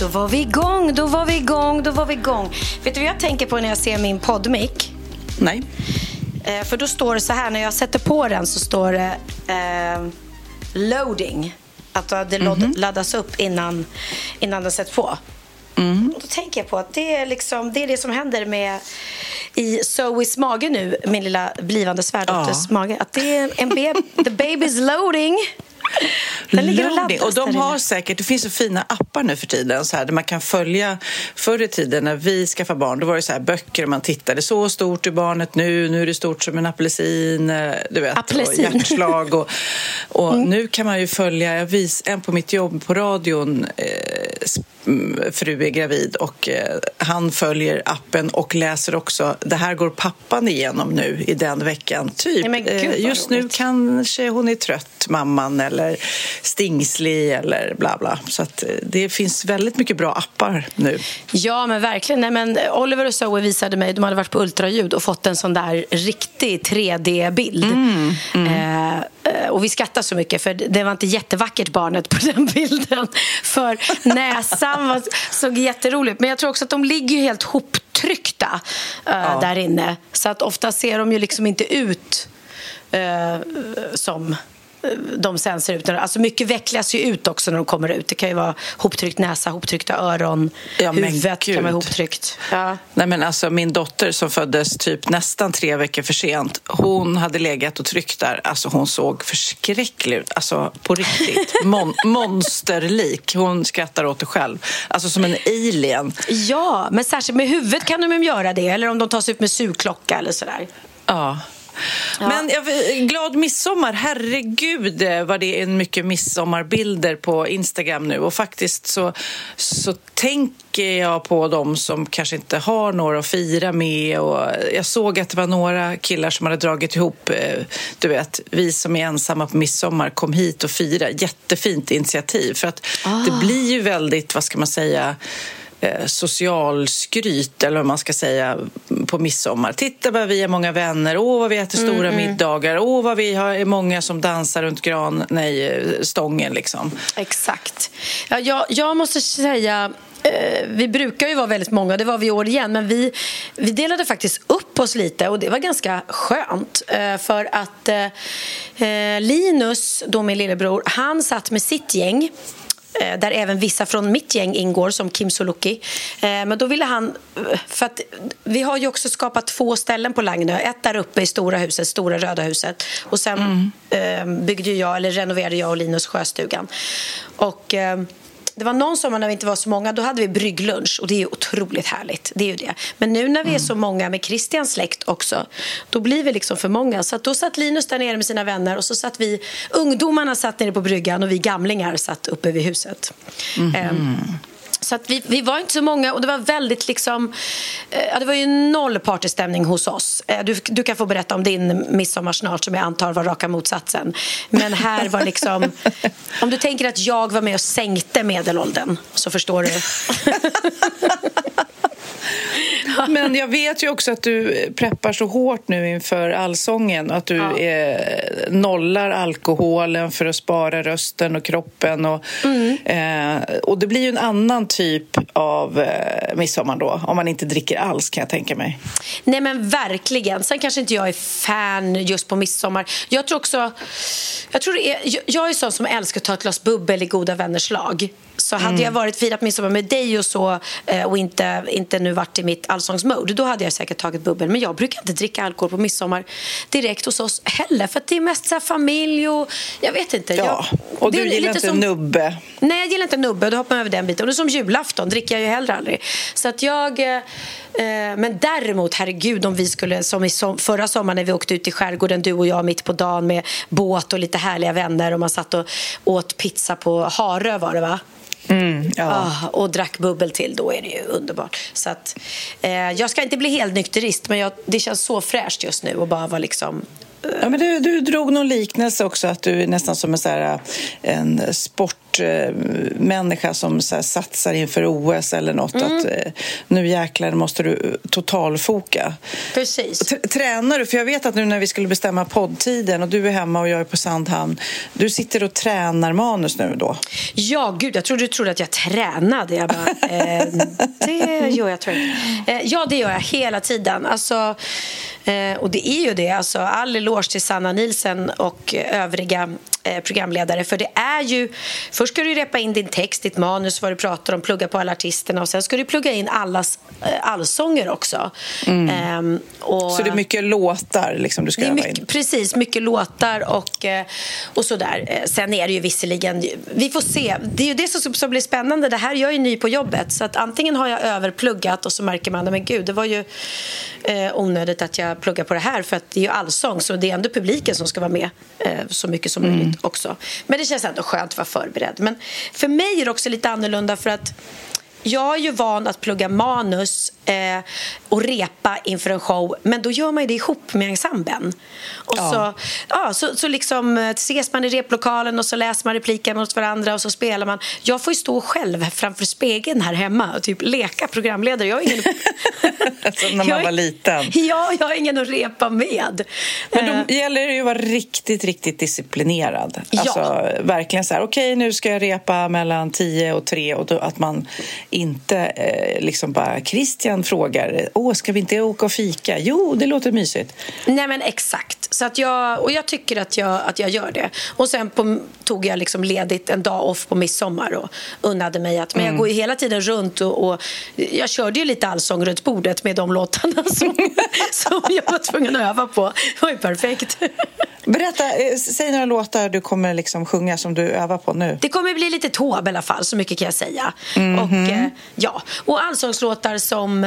Då var vi igång, då var vi igång, då var vi igång. Vet du vad jag tänker på när jag ser min poddmick? Nej. Eh, för då står det så här, när jag sätter på den så står det eh, loading. Att det mm laddas upp innan, innan den sätts på. Mm. Och då tänker jag på att det är, liksom, det är det som händer med i Zoes mage nu, min lilla blivande svärdotters Ja. mage. Att det är en beb the baby's loading. Den ligger och laddas Och de har säkert, det finns så fina appar nu för tiden så här, där man kan följa. Förr i tiden när vi skaffade barn, då var det så här böcker och man tittade. Så stort är barnet nu, nu är det stort som en apelsin, eh, du vet, Apelsin. och hjärtslag. Och, och nu kan man ju följa, jag vis, en på mitt jobb på radion, eh, mm, fru är gravid och eh, han följer appen och läser också, det här går pappan igenom nu i den veckan. Typ, Nej, gud, eh, just nu roligt. kanske hon är trött, mamman, eller stingslig eller bla bla. Så att eh, det finns väldigt mycket bra appar nu. Ja, men verkligen. Nej, men Oliver och Zoe visade mig, de hade varit på ultraljud och fått en sån där riktig 3D-bild. Eh, eh, och vi skrattade så mycket för det var inte jättevackert barnet på den bilden. För näsan var, såg jätterolig ut. Men jag tror också att de ligger helt hoptryckta eh, där inne. Så att ofta ser de ju liksom inte ut eh, som de sen ser ut. Alltså mycket vecklas ju ut också när de kommer ut. Det kan ju vara hoptryckt näsa, hoptryckta öron, Ja, huvudet kan vara hoptryckt. Ja. Nej, men alltså, min dotter som föddes typ nästan tre veckor för sent, hon hade legat och tryckt där. Alltså, hon såg förskräcklig ut. Alltså, på riktigt. Mon monsterlik. Hon skrattar åt det själv. Alltså som en alien. ja, men särskilt med huvudet kan de göra det. Eller om de tar sig ut med sugklocka eller sådär. Ja. Men jag, glad midsommar! Herregud eh, vad det är mycket midsommarbilder på Instagram nu. Och faktiskt så, så tänker jag på dem som kanske inte har några att fira med. Och jag såg att det var några killar som hade dragit ihop, eh, du vet, vi som är ensamma på midsommar kom hit och fira. Jättefint initiativ. För att det blir ju väldigt, vad ska man säga, eh, socialskryt, eller vad man ska säga, på midsommar. Titta vad vi är många vänner, åh vad vi äter stora middagar, åh vad vi har, är många som dansar runt gran, nej, eh, stången liksom. Exakt. Ja, jag, jag måste säga... Eh, vi brukar ju vara väldigt många, det var vi i år igen men vi, vi delade faktiskt upp oss lite och det var ganska skönt för att Linus, då min lillebror, han satt med sitt gäng där även vissa från mitt gäng ingår, som Kim Sulocki. Eh, Men då ville han... eh, För att vi har ju också skapat två ställen på Lagnö. Ett där uppe i stora huset, stora röda huset. Och sen eh, byggde jag, eller renoverade jag och Linus sjöstugan. Och... Det var någon sommar när vi inte var så många, då hade vi brygglunch och det är ju otroligt härligt. Det är ju det. Men nu när vi är så många med Christians släkt också, då blir vi liksom för många. Så då satt Linus där nere med sina vänner och så satt vi, ungdomarna satt nere på bryggan och vi gamlingar satt uppe vid huset. Ehm, Så att vi, vi var inte så många och det var väldigt liksom... Eh, det var ju noll partystämning hos oss. Eh, du, du kan få berätta om din midsommar snart som jag antar var raka motsatsen. Men här var liksom... om du tänker att jag var med och sänkte medelåldern så förstår du. Men jag vet ju också att du preppar så hårt nu inför allsången att du ja. eh, nollar alkoholen för att spara rösten och kroppen. Och, mm. eh, och det blir ju en annan typ av eh, midsommar då, om man inte dricker alls kan jag tänka mig. Nej men verkligen. Sen kanske inte jag är fan just på midsommar. Jag tror också... Jag, tror är, jag, jag är sån som älskar att ta ett glas bubbel i goda vänners lag. Så hade mm. jag varit firat midsommar med dig och så eh, och inte, inte nu varit i mitt allsångsmode då hade jag säkert tagit bubbel. Men jag brukar inte dricka alkohol på midsommar direkt hos oss heller för det är mest så familj och jag vet inte. Ja, jag, och du gillar inte som, nubbe. Nej, jag gillar inte nubbe. Då hoppar man över den biten. Och det är som julafton dricker jag ju heller aldrig. Så att jag... Eh, eh, men däremot, herregud, om vi skulle som i som, förra sommaren när vi åkte ut i skärgården, du och jag mitt på dagen med båt och lite härliga vänner och man satt och åt pizza på Harö var det va? Mm, ja. ah, och drack bubbel till, då är det ju underbart. Så att, eh, jag ska inte bli helt nykterist, men jag, det känns så fräscht just nu att bara vara liksom Ja, men du, du drog någon liknelse också, att du är nästan som en, så här, en sportmänniska som så här, satsar inför OS eller något. Mm. Att eh, nu jäklar måste du totalfoka. Precis. Tränar du? För jag vet att nu när vi skulle bestämma poddtiden och du är hemma och jag är på Sandhamn. Du sitter och tränar manus nu då? Ja, gud, jag trodde du trodde att jag tränade. Jag bara, eh, det gör jag tror jag eh, Ja, det gör jag hela tiden. Alltså, Eh, och det är ju det. Alltså, all eloge till Sanna Nilsen och övriga programledare. För det är ju... Först ska du repa in din text, ditt manus, vad du pratar om, plugga på alla artisterna och sen ska du plugga in allas eh, allsånger också. Mm. Ehm, och, så det är mycket låtar liksom, du ska öva mycket, in? Precis, mycket låtar och, eh, och sådär. Eh, sen är det ju visserligen... Vi får se. Det är ju det som, som blir spännande. Det här, jag är ny på jobbet så att antingen har jag överpluggat och så märker man men gud, det var ju eh, onödigt att jag pluggar på det här för att det är ju allsång så det är ändå publiken som ska vara med eh, så mycket som mm. möjligt också. Men det känns ändå skönt att vara förberedd. Men för mig är det också lite annorlunda för att jag är ju van att plugga manus eh, och repa inför en show men då gör man ju det ihop med ensemblen. Och ja. Så, ja, så, så liksom, eh, ses man i replokalen och så läser man repliker mot varandra och så spelar man. Jag får ju stå själv framför spegeln här hemma och typ leka programledare. Jag har ingen... Som när man var liten. Ja, jag har ingen att repa med. Men då eh. gäller det ju att vara riktigt, riktigt disciplinerad. Alltså ja. verkligen så här, okej okay, nu ska jag repa mellan 10 och 3 och då, att man inte eh, liksom bara Christian frågar, åh ska vi inte åka och fika? Jo, det låter mysigt. Nej men exakt. Så att jag, och jag tycker att jag, att jag gör det. Och sen på, tog jag liksom ledigt en dag off på midsommar och unnade mig att, men jag mm. går ju hela tiden runt och, och, jag körde ju lite allsång runt bordet med de låtarna som, som jag var tvungen att öva på. Det var ju perfekt. Berätta, eh, säg några låtar du kommer liksom sjunga som du övar på nu. Det kommer bli lite Taube i alla fall, så mycket kan jag säga. Mm -hmm. Och, eh, ja, och allsångslåtar som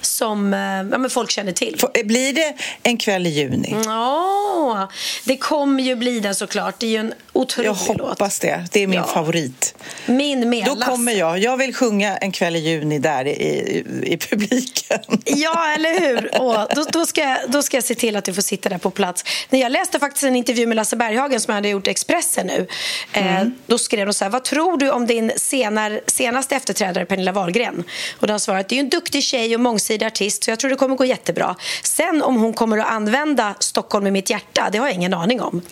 som eh, ja, folk känner till. Blir det en kväll i juni? Ja, det kommer ju bli det såklart. Det är ju en otrolig låt. Jag hoppas det. Det är min ja. favorit. Min med. Då kommer jag. Jag vill sjunga en kväll i juni där i, i, i publiken. Ja, eller hur? Och då, då, ska jag, då ska jag se till att du får sitta där på plats. När jag läste faktiskt en intervju med Lasse Berghagen som jag hade gjort Expressen nu. Eh, mm. Eh, då skrev de så här, vad tror du om din senar, senaste efterträdare Pernilla Wahlgren? Och de svarade det är en duktig tjej och mångsidig artist så jag tror det kommer gå jättebra. Sen om hon kommer att använda Stockholm i mitt hjärta, det har jag ingen aning om.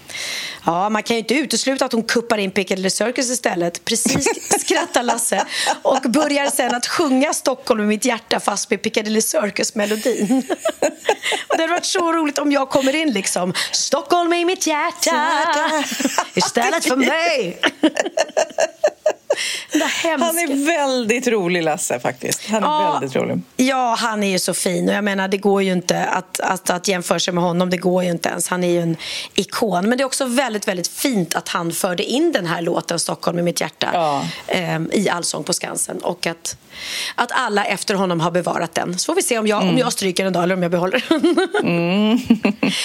Ja, man kan ju inte utesluta att hon kuppar in Piccadilly Circus istället. Precis skrattar Lasse och börjar sen att sjunga Stockholm i mitt hjärta fast med Piccadilly Circus-melodin. det hade varit så roligt om jag kommer in liksom Stockholm i mitt hjärta istället för mig. Han är väldigt rolig, Lasse. faktiskt. Han är ja, väldigt rolig. Ja, han är ju så fin. Och jag menar, Det går ju inte att, att, att jämföra sig med honom. Det går ju inte ens. Han är ju en ikon. Men det är också väldigt, väldigt fint att han förde in den här låten Stockholm i mitt hjärta ja. eh, i Allsång på Skansen. Och att, att alla efter honom har bevarat den. Så får vi se om jag, mm. om jag stryker en dag eller om jag behåller den. mm.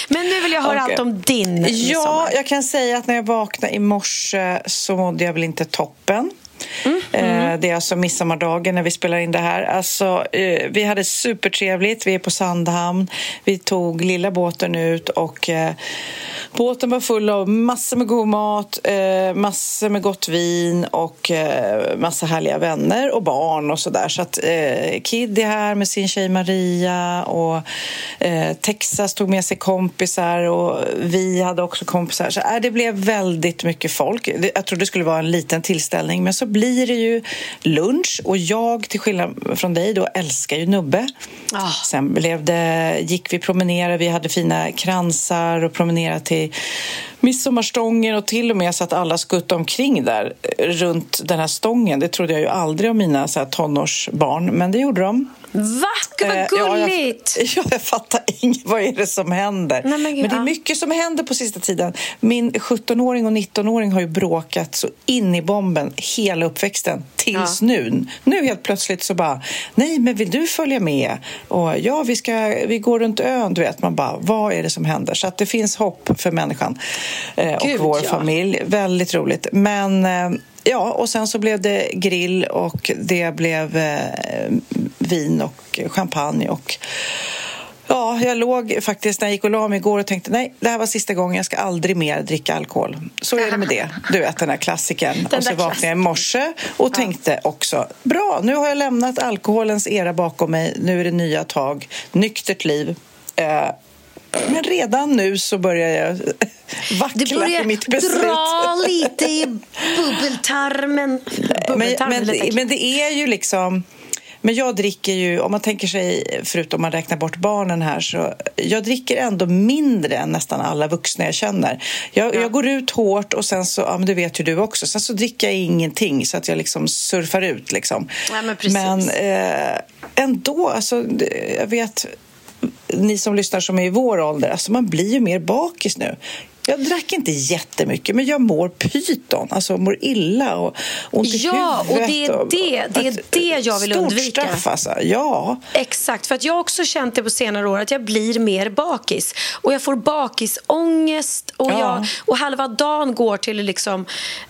Men nu vill jag höra okay. allt om din Ja, jag kan säga att när jag vaknade i morse så mådde jag väl inte toppen. Mm. Mm. Det är alltså midsommardagen när vi spelar in det här. Alltså, vi hade supertrevligt. Vi är på Sandhamn. Vi tog lilla båten ut och båten var full av massor med god mat, massor med gott vin och massa härliga vänner och barn och sådär. Så att Kid är här med sin tjej Maria och Texas tog med sig kompisar och vi hade också kompisar. Så det blev väldigt mycket folk. Jag trodde det skulle vara en liten tillställning men så blir det ju lunch och jag, till skillnad från dig, då älskar ju nubbe. Oh. Sen blev det, gick vi promenera, vi hade fina kransar och promenerade till midsommarstången och till och med så att alla skuttade omkring där runt den här stången. Det trodde jag ju aldrig om mina så här, tonårsbarn, men det gjorde de. Va? Gud, vad gulligt! Ja, jag, ja, jag fattar inget. Vad är det som händer? Nej, men, men, det är mycket som händer på sista tiden. Min 17-åring och 19-åring har ju bråkat så in i bomben hela uppväxten tills ja. nu. Nu helt plötsligt så bara, nej, men vill du följa med? Och ja, vi, ska, vi går runt ön, du vet. Man bara, vad är det som händer? Så att det finns hopp för människan eh, och Gud, vår ja. familj. Väldigt roligt. Men eh, Ja, och sen så blev det grill och det blev eh, vin och champagne och Ja, jag låg faktiskt när jag gick och la mig igår och tänkte nej, det här var sista gången, jag ska aldrig mer dricka alkohol. Så är det med det. Du vet den här klassikern. Den och så vaknade jag i morse och tänkte också bra, nu har jag lämnat alkoholens era bakom mig. Nu är det nya tag, nyktert liv. Eh, men redan nu så börjar jag vackla du börjar på mitt beslut. dra lite i bubbeltarmen. bubbeltarmen men, men, men det är ju liksom... Men jag dricker ju, om man tänker sig, förutom om man räknar bort barnen här, så jag dricker ändå mindre än nästan alla vuxna jag känner. Jag, ja. jag går ut hårt och sen så, ja men det vet ju du också, sen så dricker jag ingenting så att jag liksom surfar ut liksom. Ja, men, men eh, ändå, alltså, jag vet ni som lyssnar som är i vår ålder, alltså man blir ju mer bakis nu. Jag drack inte jättemycket, men jag mår pyton. Alltså mår illa och ont i ja, huvudet. och det är det, det, är det jag vill undvika. Straff, alltså. Ja. Exakt, för att jag har också känt det på senare år att jag blir mer bakis. Och jag får bakisångest och, ja. jag, och halva dagen går till att liksom,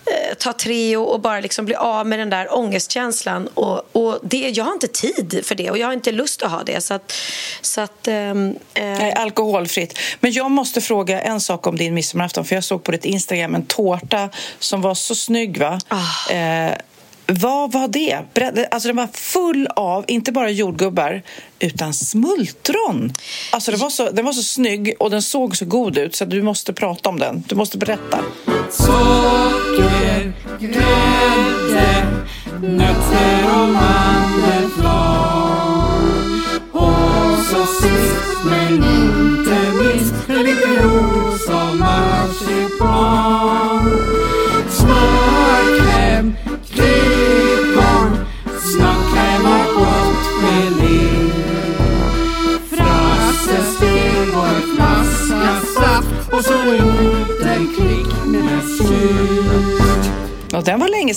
eh, ta Treo och bara liksom bli av med den där ångestkänslan. Och, och det, jag har inte tid för det och jag har inte lust att ha det. Så att, så att, ehm, eh, Nej, alkoholfritt. Men jag måste fråga en sak om din miss midsommarafton för jag såg på ditt Instagram en tårta som var så snygg. Va? Oh. Eh, vad var det? Alltså den var full av, inte bara jordgubbar, utan smultron. Alltså den var, så, den var så snygg och den såg så god ut så du måste prata om den. Du måste berätta. Socker, grädde, nötter och mandelflar Och så sist men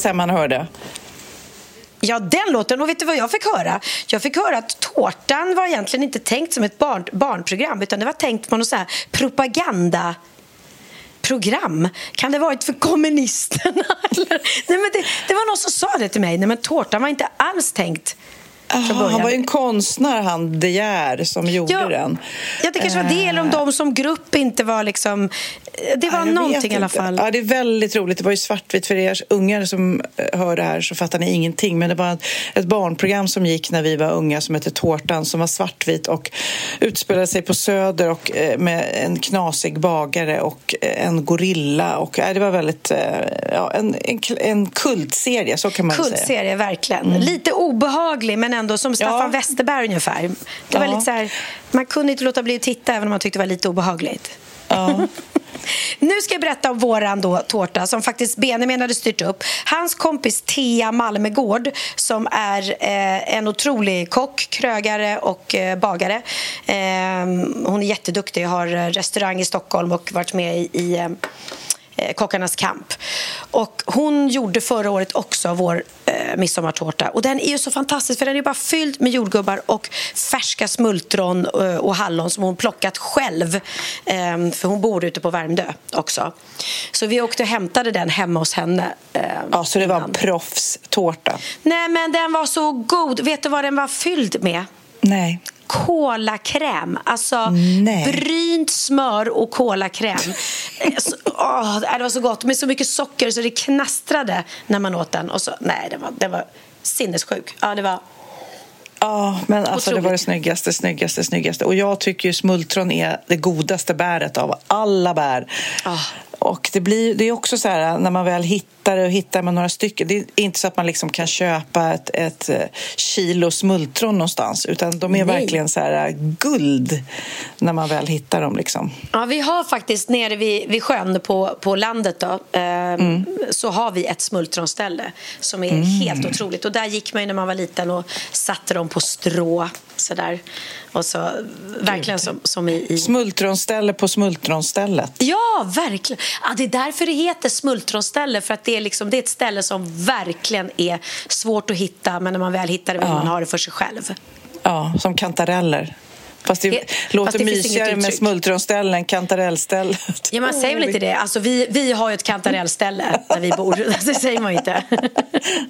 sedan man hörde. Ja, den låten. Och vet du vad jag fick höra? Jag fick höra att Tårtan var egentligen inte tänkt som ett barn, barnprogram utan det var tänkt som någon så här propaganda program. Kan det varit för kommunisterna? Nej, men det, det var någon som sa det till mig. Nej, men tårtan var inte alls tänkt Aha, han var ju en konstnär, han De Geer, som gjorde ja, den. Ja, det kanske var det, eller om de som grupp inte var liksom... Det var ja, någonting i alla fall. Ja, det är väldigt roligt. Det var ju svartvitt för er ungar som eh, hör det här så fattar ni ingenting. Men det var ett barnprogram som gick när vi var unga som hette Tårtan som var svartvit och utspelade sig på Söder och eh, med en knasig bagare och eh, en gorilla. Och, det var väldigt... Ja, en, en, en kultserie, så kan man kultserie, säga. Kultserie, verkligen. Mm. Lite obehaglig, men ändå som Staffan ja. Westerberg ungefär. Det var ja. lite så här, man kunde inte låta bli att titta även om man tyckte det var lite obehagligt. Ja. nu ska jag berätta om våran då, tårta som faktiskt Benjamin hade styrt upp. Hans kompis Thea Malmegård som är eh, en otrolig kock, krögare och eh, bagare. Eh, hon är jätteduktig, har eh, restaurang i Stockholm och varit med i, i eh, eh, Kockarnas kamp. Och hon gjorde förra året också vår eh, midsommartårta. Och den är ju så fantastisk för den är bara fylld med jordgubbar och färska smultron eh, och hallon som hon plockat själv. Eh, för hon bor ute på Värmdö också. Så vi åkte och hämtade den hemma hos henne. Eh, ja, så det var en proffstårta? Nej, men den var så god. Vet du vad den var fylld med? Nej kolakräm. Alltså Nej. brynt smör och kolakräm. oh, det var så gott med så mycket socker så det knastrade när man åt den. Och så, nej, det var, det var sinnessjuk. Ja, det var Ja, men alltså det var det snyggaste, snyggaste, snyggaste. Och jag tycker ju smultron är det godaste bäret av alla bär. Oh. Och det, blir, det är också så här när man väl hittar det och hittar med några stycken. Det är inte så att man liksom kan köpa ett, ett eh, kilo smultron någonstans utan de är Nej. verkligen så här eh, guld när man väl hittar dem. Liksom. Ja, vi har faktiskt nere vid, vid sjön på, på landet då, eh, mm. så har vi ett smultronställe som är mm. helt otroligt. Och där gick man när man var liten och satte dem på strå. Så där. Och så, verkligen som, som i, i... Smultronställe på smultronstället. Ja, verkligen. Ja, det är därför det heter smultronställe. För att det är, liksom, det är ett ställe som verkligen är svårt att hitta men när man väl hittar det vill ja. man ha det för sig själv. Ja, som kantareller. Fast det, det låter fast det mysigare med smultronställen än kantarellstället. Ja, man säger väl inte det. Alltså, vi, vi har ju ett kantarellställe där vi bor. Det säger man inte.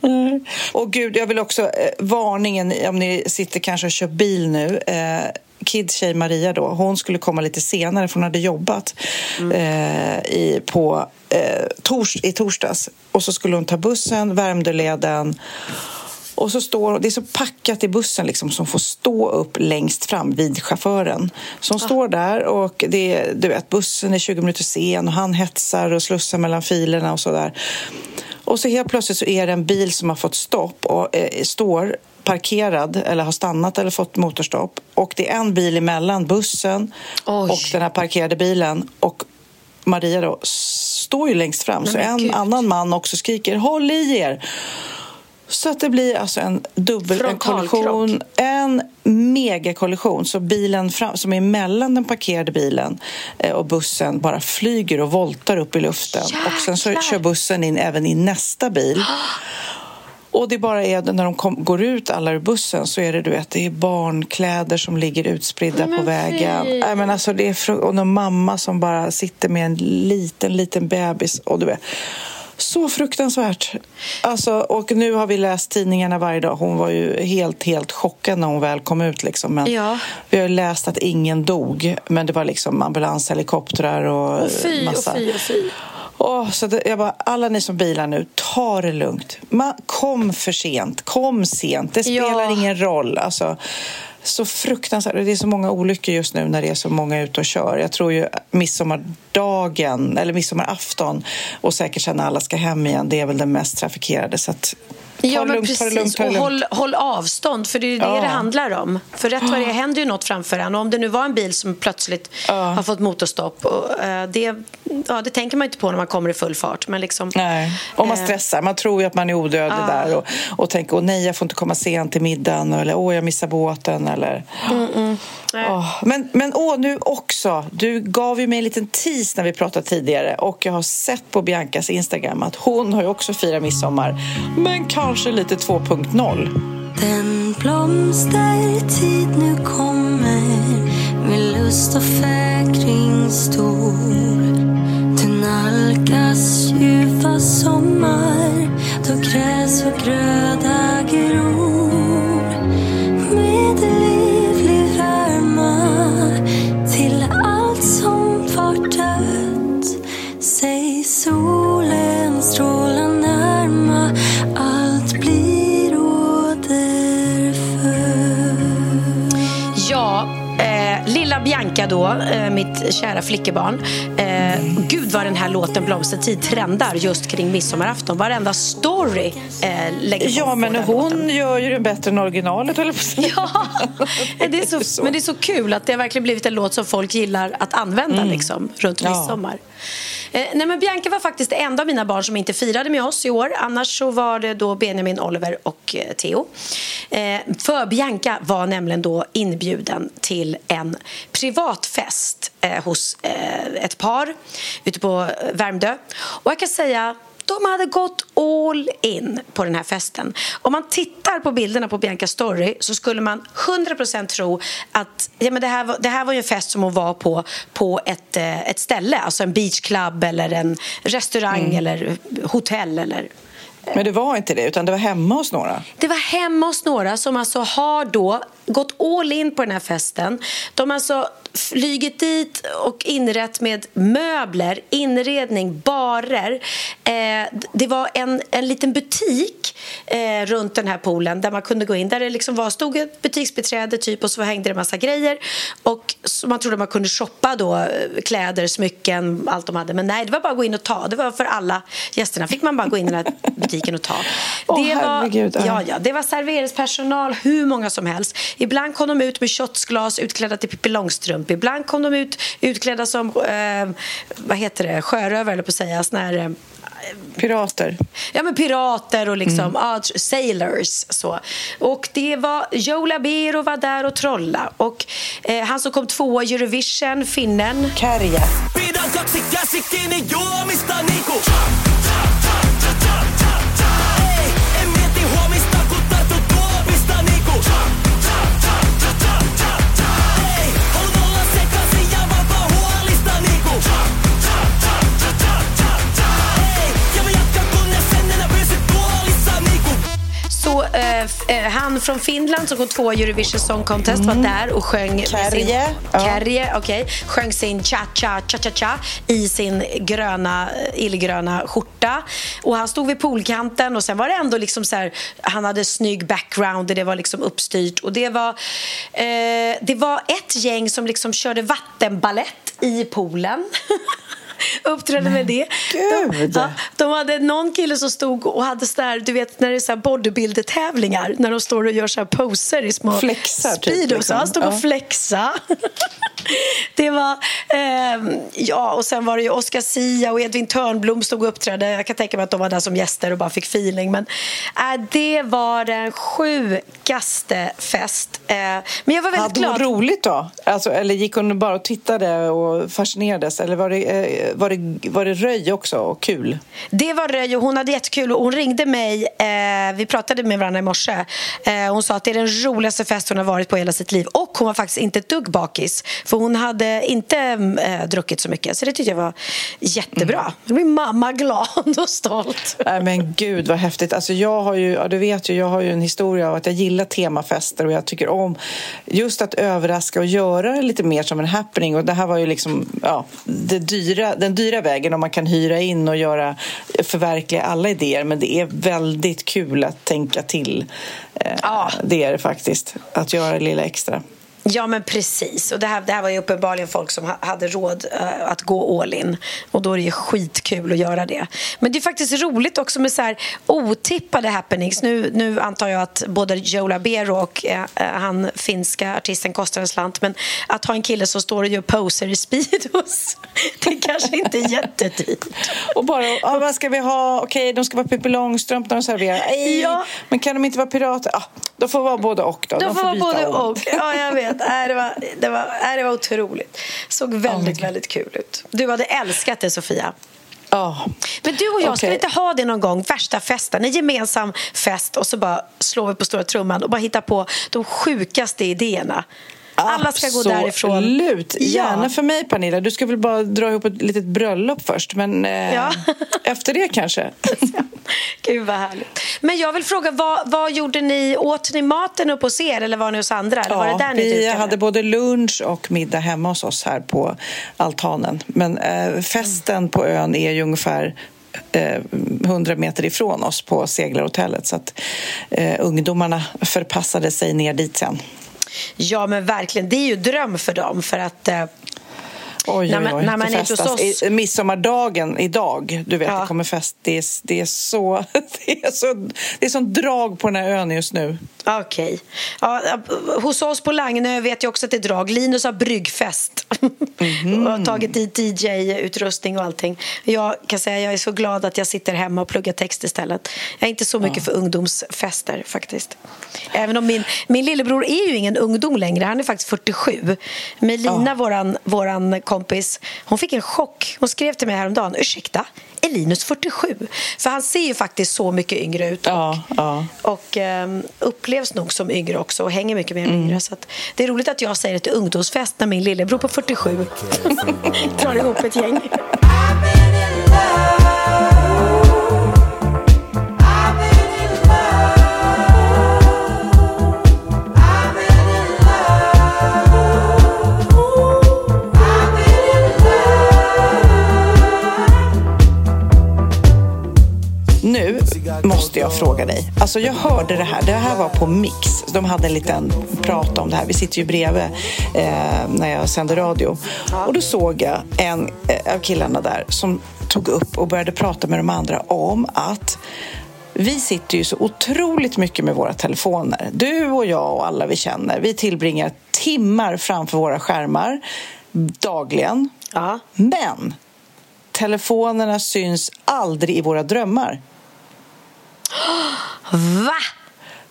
och gud, jag vill också eh, varningen om ni sitter kanske och kör bil nu. Eh, Kids tjej Maria då, hon skulle komma lite senare för hon hade jobbat mm. eh, i, på, eh, tors, i torsdags. Och så skulle hon ta bussen, Värmdöleden och så står, det är så packat i bussen liksom, som får stå upp längst fram vid chauffören. Så hon ah. står där och det, du vet, bussen är 20 minuter sen och han hetsar och slussar mellan filerna och så där. Och så helt plötsligt så är det en bil som har fått stopp och eh, står parkerad eller har stannat eller fått motorstopp. Och det är en bil emellan bussen Oj. och den här parkerade bilen. Och Maria då står ju längst fram, så en Gud. annan man också skriker håll i er. Så att det blir alltså en dubbel en kollision, en megakollision. Så bilen fram, som är mellan den parkerade bilen eh, och bussen bara flyger och voltar upp i luften. Jäklar. Och sen så kör bussen in även i nästa bil. Och det bara är när de kom, går ut alla ur bussen så är det du vet, det är barnkläder som ligger utspridda men på vägen. Nej, men alltså, det är och någon mamma som bara sitter med en liten, liten bebis. Och du vet, så fruktansvärt. Alltså, och nu har vi läst tidningarna varje dag. Hon var ju helt, helt chockad när hon väl kom ut. Liksom. Men ja. Vi har läst att ingen dog, men det var liksom ambulanshelikoptrar och, och fy, massa... Och fy, och fy. Oh, så det, jag bara, alla ni som bilar nu, ta det lugnt. Man, kom för sent, kom sent. Det spelar ja. ingen roll. Alltså, så fruktansvärt. Det är så många olyckor just nu när det är så många ute och kör. Jag tror ju midsommardagen, eller midsommarafton och säkert sen när alla ska hem igen, det är väl den mest trafikerade. Så att Ta ja, men lugnt, precis. Ta lugnt, ta. Och håll, håll, avstånd, för det är det ja. det handlar om. För rätt vad det händer ju något framför en. Och om det nu var en bil som plötsligt ja. har fått motorstopp, och, uh, det, ja, det tänker man inte på när man kommer i full fart. Men liksom, nej. Och man eh, stressar. Man tror ju att man är odödlig uh. där och, och tänker åh nej, jag får inte komma sent till middagen eller åh, jag missar båten. Eller... Mm -mm. Oh. Men, men åh, nu också. Du gav ju mig en liten tease när vi pratade tidigare och jag har sett på Biancas Instagram att hon har ju också firat midsommar. Men kanske lite 2.0. Den blomstertid nu kommer med lust och fägring stor. Du nalkas ljuva sommar då gräs och gröda gror. Med livlig värma till allt som var dött. Säg solen strålar Bianca då, eh, mitt kära flickebarn. Eh, gud vad den här låten Blomstertid trendar just kring midsommarafton. Varenda story eh, lägger Ja, men hon låten. gör ju det bättre än originalet, eller Ja, det är så, men det är så kul att det har verkligen blivit en låt som folk gillar att använda mm. liksom, runt midsommar. Eh, nej, men Bianca var faktiskt det enda av mina barn som inte firade med oss i år. Annars så var det då Benjamin, Oliver och eh, Theo. Eh, för Bianca var nämligen då inbjuden till en privat privatfest eh, hos eh, ett par ute på eh, Värmdö. Och jag kan säga de hade gått all in på den här festen. Om man tittar på bilderna på Biancas story så skulle man 100% tro att ja, men det, här var, det här var en fest som hon var på på ett, eh, ett ställe, alltså en beachclub eller en restaurang mm. eller hotell eller men det var inte det, utan det var hemma hos några? Det var hemma hos några som alltså har då gått all in på den här festen. De har alltså flygit dit och inrett med möbler, inredning, barer. Eh, det var en, en liten butik eh, runt den här poolen där man kunde gå in. Där det liksom var, stod ett butiksbiträde typ och så hängde det en massa grejer. Och man trodde man kunde shoppa då eh, kläder, smycken, allt de hade. Men nej, det var bara att gå in och ta. Det var för alla gästerna. fick man bara gå in i den här butiken och ta. Oh, det, var, ja, ja, det var serveringspersonal, hur många som helst. Ibland kom de ut med shotsglas utklädda till Pippi Långstrump. Ibland kom de ut utklädda som eh, vad heter det? sjörövare, eller på att säga. Såna här, eh, Pirater. Ja, men pirater och liksom, mm. ah, sailors. Så. Och det var Joe Labero var där och trolla. Och eh, han som kom tvåa i Eurovision, finnen... Kärje. Eh, han från Finland som kom två i Eurovision Song Contest mm. var där och sjöng Kärje. Sin, Kärje, okay, sjöng sin cha-cha, cha-cha-cha i sin gröna, illgröna skjorta. Och han stod vid poolkanten och sen var det ändå liksom så här, han hade snygg background och det var liksom uppstyrt. Och det var, eh, det var ett gäng som liksom körde vattenballett i poolen. uppträdde med det. De, ja, de hade någon kille som stod och hade så där, du vet när det är så bodybuilder-tävlingar när de står och gör så poser i små Flexar, typ, liksom. Han stod och ja. flexa. det var, eh, ja och sen var det ju Oscar Sia och Edvin Törnblom stod och uppträdde. Jag kan tänka mig att de var där som gäster och bara fick feeling. Men äh, det var den sjukaste fest. Eh, men jag var väldigt Hade glad. Hade hon roligt då? Alltså, eller gick hon bara och tittade och fascinerades? Eller var det, eh, var det, var det röj också och kul? Det var röj och hon hade jättekul. hon ringde mig, eh, vi pratade med varandra i morse. Eh, hon sa att det är den roligaste fest hon har varit på hela sitt liv. Och hon var faktiskt inte ett dugg bakis. För hon hade inte äh, druckit så mycket. Så det tyckte jag var jättebra. Mm. Då blir mamma glad och stolt. Nej, men gud vad häftigt. Alltså, jag har ju, ja, du vet ju, jag har ju en historia av att jag gillar temafester och jag tycker om just att överraska och göra det lite mer som en happening. Och det här var ju liksom ja, det dyra, den dyra vägen om man kan hyra in och göra, förverkliga alla idéer. Men det är väldigt kul att tänka till. Eh, ja. Det är det faktiskt, att göra det lilla extra. Ja, men precis. Och det här, det här var ju uppenbarligen folk som hade råd uh, att gå all in. Och då är det ju skitkul att göra det. Men det är faktiskt roligt också med så här otippade happenings. Nu, nu antar jag att både Joe Labero och uh, han finska artisten kostar en slant. Men att ha en kille som står och gör poser i Speedos, det kanske inte är jättedyrt. och bara, ah, vad ska vi ha? Okej, okay, de ska vara Pippi Långstrump när de serverar. Ej, ja. Men kan de inte vara pirater? Ah, de får vara både och då. De, de får, vara både och. Ja, jag vet. Äh, det, var, det, var, äh, det var otroligt. såg väldigt, oh väldigt kul ut. Du hade älskat det, Sofia. Oh. Men du och jag, okay. ska inte ha det någon gång? Värsta festen, en gemensam fest och så bara slår vi på stora trumman och bara hittar på de sjukaste idéerna. Alla ska gå därifrån. Absolut. Gärna ja. för mig, Pernilla. Du ska väl bara dra ihop ett litet bröllop först. Men eh, ja. efter det kanske. Gud, vad härligt. Men jag vill fråga, vad, vad gjorde ni? Åt ni maten upp hos er eller var ni hos andra? Eller ja, var det där ni vi hade både lunch och middag hemma hos oss här på altanen. Men eh, festen mm. på ön är ju ungefär 100 eh, meter ifrån oss på seglarhotellet så att eh, ungdomarna förpassade sig ner dit sen. Ja, men verkligen. Det är ju dröm för dem. För att... Eh... Oj, när oj, man, oj, när man är hos oss. I, midsommardagen idag, du vet, Ja. det kommer fest. Det är, det är så... Det är så det är sån drag på den här ön just nu. Okej. Ja, hos oss på Lagnö vet jag också att det är drag. Linus har bryggfest Mhm. och har tagit dit DJ-utrustning och allting. Jag kan säga jag är så glad att jag sitter hemma och pluggar text istället. Jag är inte så mycket för ungdomsfester faktiskt. Även om min, min lillebror är ju ingen ungdom längre. Han är faktiskt 47. Melina, våran, våran kompis, hon fick en chock. Hon skrev till mig häromdagen. Ursäkta, är Linus 47? För han ser ju faktiskt så mycket yngre ut. Ja, ja. Och ehm, upplevs nog som yngre också och hänger mycket mer med Mm. yngre. Så att det är roligt att jag säger det till ungdomsfest när min lillebror på 47 drar ihop ett gäng. måste jag fråga dig. Alltså jag hörde det här. Det här var på Mix. De hade en liten prat om det här. Vi sitter ju bredvid eh, när jag sänder radio. Och då såg jag en eh, av killarna där som tog upp och började prata med de andra om att vi sitter ju så otroligt mycket med våra telefoner. Du och jag och alla vi känner. Vi tillbringar timmar framför våra skärmar dagligen. Ja. Men telefonerna syns aldrig i våra drömmar. Va?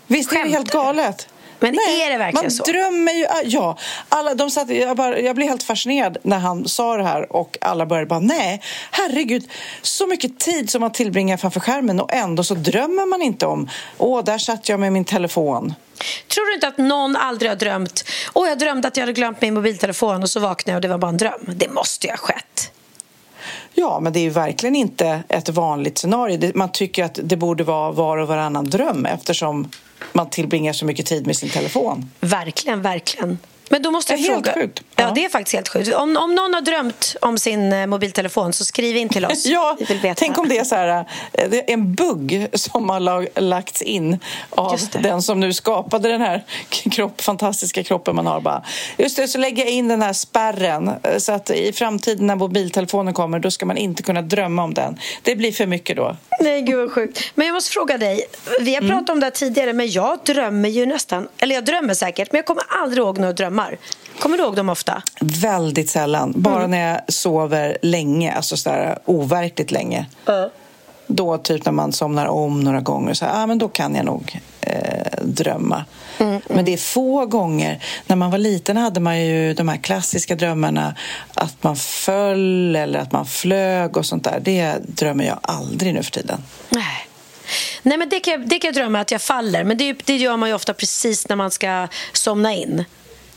Visst är det Skämtar helt galet? Men är det verkligen man så? drömmer ju... Ja, alla, de satt, jag, bara, jag blev helt fascinerad när han sa det här och alla började bara nej, herregud, så mycket tid som man tillbringar framför skärmen och ändå så drömmer man inte om åh, där satt jag med min telefon. Tror du inte att någon aldrig har drömt Åh, jag drömde att jag hade glömt min mobiltelefon och så vaknade jag och det var bara en dröm? Det måste ju ha skett. Ja, men det är verkligen inte ett vanligt scenario. Man tycker att det borde vara var och varannan dröm eftersom man tillbringar så mycket tid med sin telefon. Verkligen, verkligen. Men då måste jag Det är helt fråga... sjukt. Ja. Det är faktiskt helt sjukt. Om, om någon har drömt om sin eh, mobiltelefon så skriv in till oss. Ja, Vi vill veta. tänk om det är så här, eh, det är en bugg som har lag, lagts in av den som nu skapade den här kropp, fantastiska kroppen man har. Bara. Just det, så lägger jag in den här spärren eh, så att i framtiden när mobiltelefonen kommer då ska man inte kunna drömma om den. Det blir för mycket då. Nej, gud vad sjukt. Men jag måste fråga dig. Vi har Mm. pratat om det här tidigare, men jag drömmer ju nästan... Eller jag drömmer säkert, men jag kommer aldrig ihåg några drömmar. Kommer du ihåg dem ofta? Väldigt sällan. Bara när jag sover länge, alltså så där overkligt länge. Då typ när man somnar om några gånger, så här, ah, men då kan jag nog eh, drömma. Men det är få gånger. När man var liten hade man ju de här klassiska drömmarna att man föll eller att man flög och sånt där. Det drömmer jag aldrig nu för tiden. Nej. Nej, men det kan, jag, det kan jag drömma att jag faller. Men det, det gör man ju ofta precis när man ska somna in.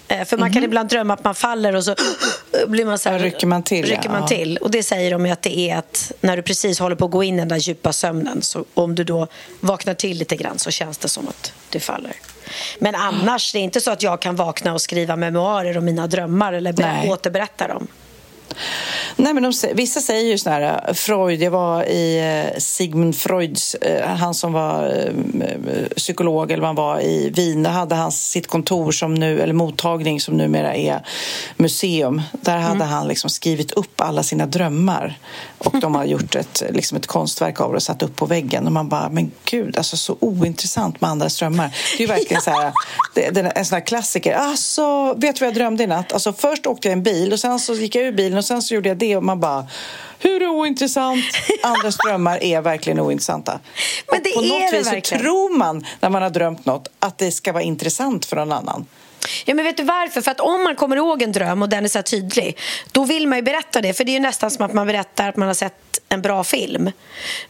Eh, För man kan ibland drömma att man faller och så blir man så här, Ja, rycker man till, rycker man Ja. till. Och det säger de att det är att när du precis håller på att gå in i den där djupa sömnen så om du då vaknar till lite grann så känns det som att du faller. Men annars, det är inte så att jag kan vakna och skriva memoarer om mina drömmar eller Nej. återberätta dem. Nej, men de, vissa säger ju sån här, eh, Freud, jag var i eh, Sigmund Freuds, eh, han som var psykolog eller han var i Wien, där hade han sitt kontor som nu, eller mottagning som numera är museum. Där hade han liksom skrivit upp alla sina drömmar och de har gjort ett, liksom ett konstverk av det och satt upp på väggen och man bara, men gud, alltså så ointressant med andras drömmar. Det är ju verkligen så här, det, en sån här klassiker. Alltså, vet du vad jag drömde i natt? Alltså, först åkte jag i en bil och sen så gick jag ur bilen och sen så gjorde jag det och man bara hur ointressant! Andras drömmar är verkligen ointressanta. Men Och det på är något det vis så verkligen. tror man när man har drömt något att det ska vara intressant för någon annan. Ja, men vet du varför? För att om man kommer ihåg en dröm och den är så tydlig då vill man ju berätta det. För det är ju nästan som att man berättar att man har sett en bra film.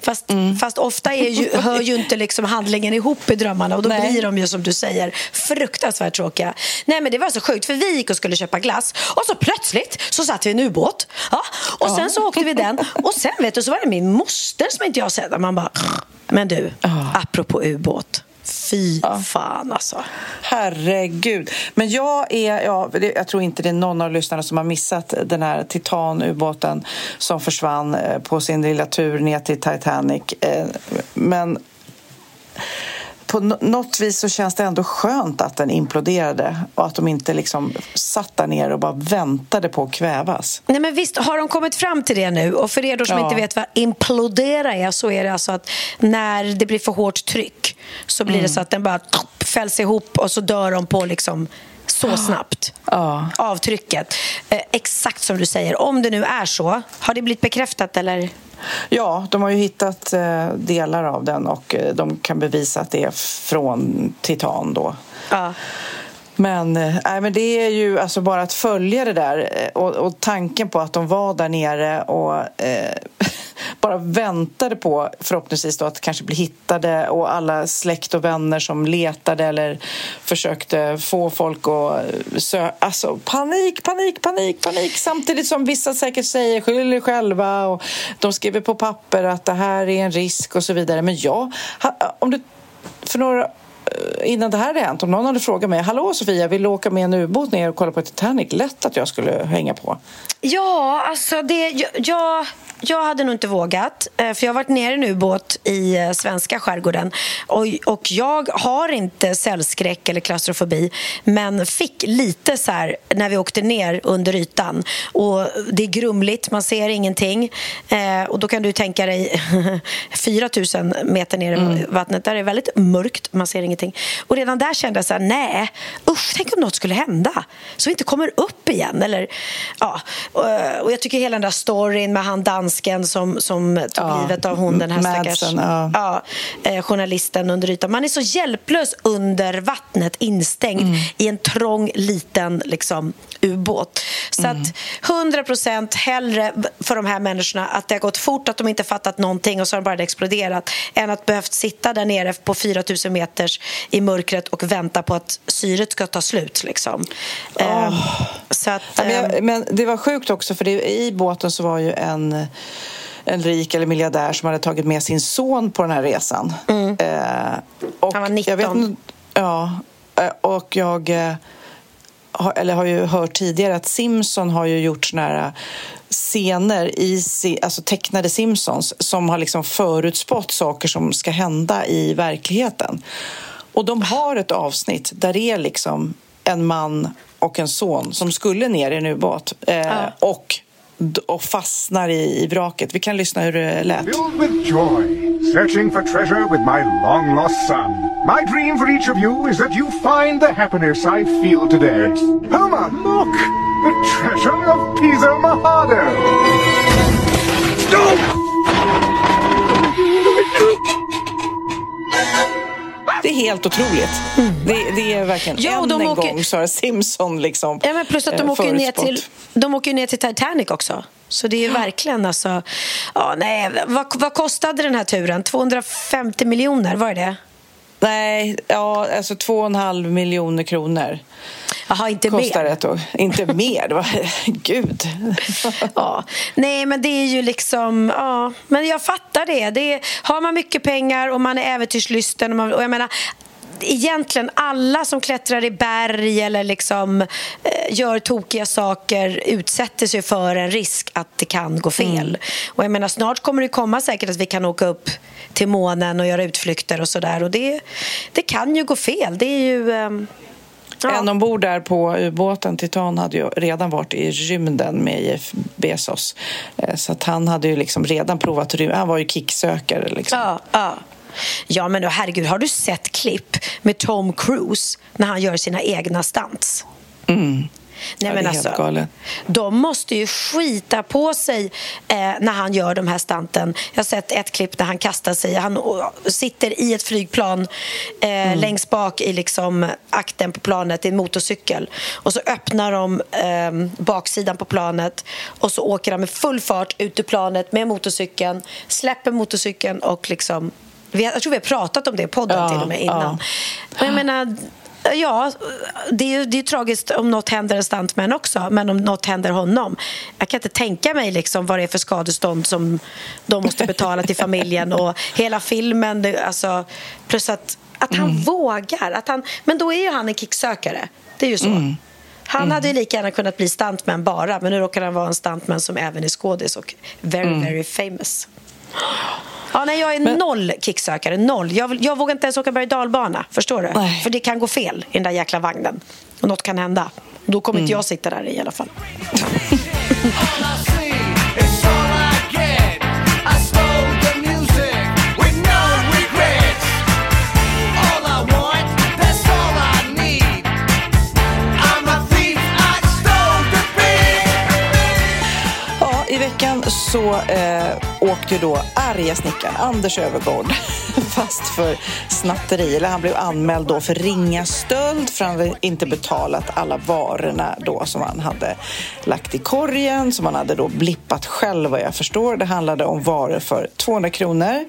Fast, Mm. fast ofta är ju, hör ju inte liksom handlingen ihop i drömmarna och då Nej. blir de ju som du säger fruktansvärt tråkiga. Nej men det var så sjukt för vi gick och skulle köpa glass och så plötsligt så satt vi i en ubåt. Ja, och sen så åkte vi den och sen vet du så var det min moster som inte jag sett. Man bara, men du, apropå ubåt. Fy fan alltså. Herregud. Men jag är, ja, jag tror inte det är någon av lyssnarna som har missat den här Titan-ubåten som försvann eh, på sin lilla tur ner till Titanic. Eh, Men på något vis så känns det ändå skönt att den imploderade och att de inte liksom satt där nere och bara väntade på att kvävas. Nej, men visst, har de kommit fram till det nu? Och för er som ja. inte vet vad implodera är så är det alltså att när det blir för hårt tryck så blir mm. det så att den bara fälls ihop och så dör de på liksom så snabbt. Ja. Avtrycket. Eh, exakt som du säger. Om det nu är så, har det blivit bekräftat eller? Ja, de har ju hittat eh, delar av den och eh, de kan bevisa att det är från titan då. Ja. Men, äh, men det är ju alltså bara att följa det där eh, och, och tanken på att de var där nere och eh, bara väntade på förhoppningsvis då att kanske bli hittade och alla släkt och vänner som letade eller försökte få folk att eh, söka. Alltså panik, panik, panik, panik samtidigt som vissa säkert säger skyll er själva och de skriver på papper att det här är en risk och så vidare. Men jag... om du för några innan det här hade hänt, om någon hade frågat mig Hallå Sofia, vill du åka med en ubåt ner och kolla på Titanic? Lätt att jag skulle hänga på. Ja, alltså det... Jag, jag jag hade nog inte vågat, eh, för jag har varit nere i en ubåt i eh, svenska skärgården och, och jag har inte cellskräck eller klaustrofobi men fick lite så här när vi åkte ner under ytan. Och det är grumligt, man ser ingenting. Eh, och då kan du tänka dig 4 000 meter ner i mm. vattnet, där är det väldigt mörkt, man ser ingenting. Och redan där kände jag så här, nej, usch, tänk om något skulle hända så vi inte kommer upp igen. Eller, ja. och, och jag tycker hela den där storyn med han dans dansken som, som tog ja. livet av hon, den här stackars ja. ja eh, journalisten under ytan. Man är så hjälplös under vattnet, instängd mm. i en trång, liten liksom, ubåt. Så mm. att 100 procent hellre för de här människorna att det har gått fort, att de inte fattat någonting och så har de bara exploderat än att behövt sitta där nere på 4 000 meters i mörkret och vänta på att syret ska ta slut. Liksom. Oh. Um, så att, um... men, ehm, men, det var sjukt också, för det, i båten så var ju en en rik eller miljardär som hade tagit med sin son på den här resan. Mm. Eh, Han var 19. Jag vet, ja, eh, och jag eh, eller har ju hört tidigare att Simpson har ju gjort såna här scener i alltså tecknade Simpsons som har liksom förutspått saker som ska hända i verkligheten. Och de har ett avsnitt där det är liksom en man och en son som skulle ner i en ubåt eh, ja. och och fastnar i, i vraket. Vi kan lyssna hur det lät. Filled with joy, searching for treasure with my long lost son. My dream for each of you is that you find the happiness I feel today. Homer, look! The treasure of Pisa Mahado! Stop! Det är helt otroligt. Mm. Det, det, är verkligen ja, än en åker... gång har Simpson liksom ja, men Plus att de eh, åker, ner till, de åker ner till Titanic också. Så det är verkligen alltså... Ja, nej, vad, vad kostade den här turen? 250 miljoner, var det det? Nej, ja, alltså 2,5 miljoner kronor. Jaha, inte kostar mer? Ett år. Inte mer? Det var, gud. ja. Nej, men det är ju liksom... Ja. Men jag fattar det. det är, har man mycket pengar och man är äventyrslysten och, man, och jag menar egentligen alla som klättrar i berg eller liksom, eh, gör tokiga saker utsätter sig för en risk att det kan gå fel. Mm. Och jag menar, snart kommer det komma säkert att vi kan åka upp till månen och göra utflykter och sådär. Och det, det kan ju gå fel. Det är ju... Eh, Ja. En ombord där på ubåten Titan hade ju redan varit i rymden med Jeff Bezos. Eh, så att han hade ju liksom redan provat rymden. Han var ju kicksökare. Liksom. Ja, ja. Ja, men då, herregud, har du sett klipp med Tom Cruise när han gör sina egna stunts? Mm. Nej, men alltså, de måste ju skita på sig eh, när han gör de här stanten. Jag har sett ett klipp där han kastar sig. Han sitter i ett flygplan eh, mm. längst bak i liksom, akten på planet i en motorcykel. Och så öppnar de eh, baksidan på planet och så åker han med full fart ut ur planet med motorcykeln, släpper motorcykeln och liksom jag tror vi har pratat om det i podden ja, till och med innan. Ja. Och jag menar, Ja, det är, det är tragiskt om något händer en stuntman också, men om något händer honom. Jag kan inte tänka mig liksom vad det är för skadestånd som de måste betala till familjen och hela filmen. Alltså, plus att, att han mm. vågar. Att han, men då är ju han en kicksökare. Det är ju så. Mm. Han mm. hade ju lika gärna kunnat bli stuntman bara, men nu råkar han vara en stuntman som även är skådis och very, mm. very famous. Ja, nej, jag är Men... noll kicksökare. Noll. Jag, jag vågar inte ens åka berg dalbana. Förstår du? Nej. För det kan gå fel i den där jäkla vagnen. Och något kan hända. Då kommer mm. inte jag sitta där i alla fall. så eh, åkte då arga snickaren Anders Övergård fast för snatteri. Eller han blev anmäld då för ringa stöld för han hade inte betalat alla varorna då som han hade lagt i korgen som han hade då blippat själv vad jag förstår. Det handlade om varor för 200 kronor.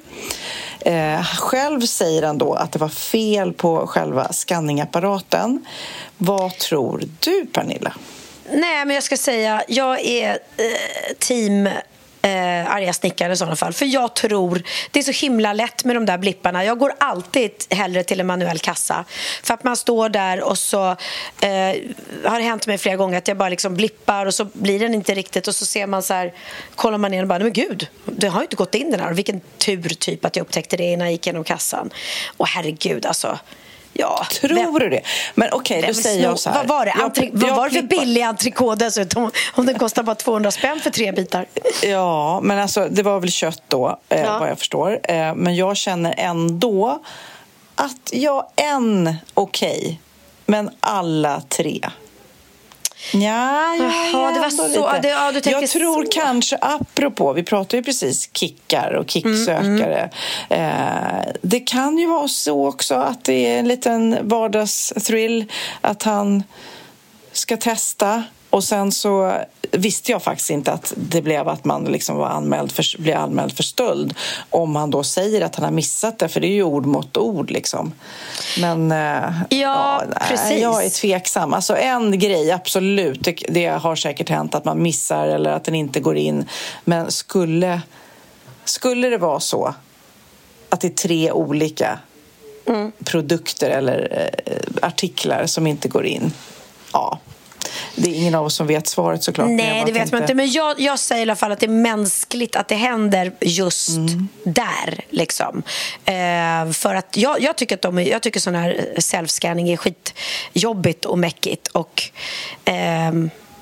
Eh, själv säger han då att det var fel på själva skanningapparaten. Vad tror du, Pernilla? Nej, men jag ska säga, jag är eh, team eh, arga snickare i sådana fall. För jag tror, det är så himla lätt med de där blipparna. Jag går alltid hellre till en manuell kassa. För att man står där och så eh, har det hänt mig flera gånger att jag bara liksom blippar och så blir den inte riktigt och så ser man så här, kollar man ner och bara, men gud, det har ju inte gått in den här. Vilken tur typ att jag upptäckte det innan jag gick genom kassan. Och herregud alltså. Ja, Tror du det? Men okej, okay, då säger jag så här. Vad var det, Antri jag, vad var det för billig entrecote dessutom? Om den kostar bara 200 spänn för tre bitar. Ja, men alltså det var väl kött då, eh, ja. vad jag förstår. Eh, men jag känner ändå att jag en okej, okay, men alla tre Ja, ja, ja, det var så. Det, ja, jag tror så. kanske, apropå, vi pratade ju precis kickar och kicksökare. Mm, mm. Eh, det kan ju vara så också att det är en liten vardagsthrill att han ska testa och sen så visste jag faktiskt inte att det blev att man liksom var anmäld för, blev anmäld för stöld om han då säger att han har missat det, för det är ju ord mot ord. Liksom. Men eh, ja, ja precis. jag är tveksam. Alltså en grej, absolut, det, det, har säkert hänt att man missar eller att den inte går in. Men skulle, skulle det vara så att det är tre olika mm. produkter eller eh, artiklar som inte går in, ja det är ingen av oss som vet svaret såklart. Nej, det vet tänkte... man inte. Men jag, jag säger i alla fall att det är mänskligt att det händer just mm. där. Liksom. Eh, för att jag, jag, tycker att de, jag tycker sån här self-scanning är skitjobbigt och mäckigt. Och, eh,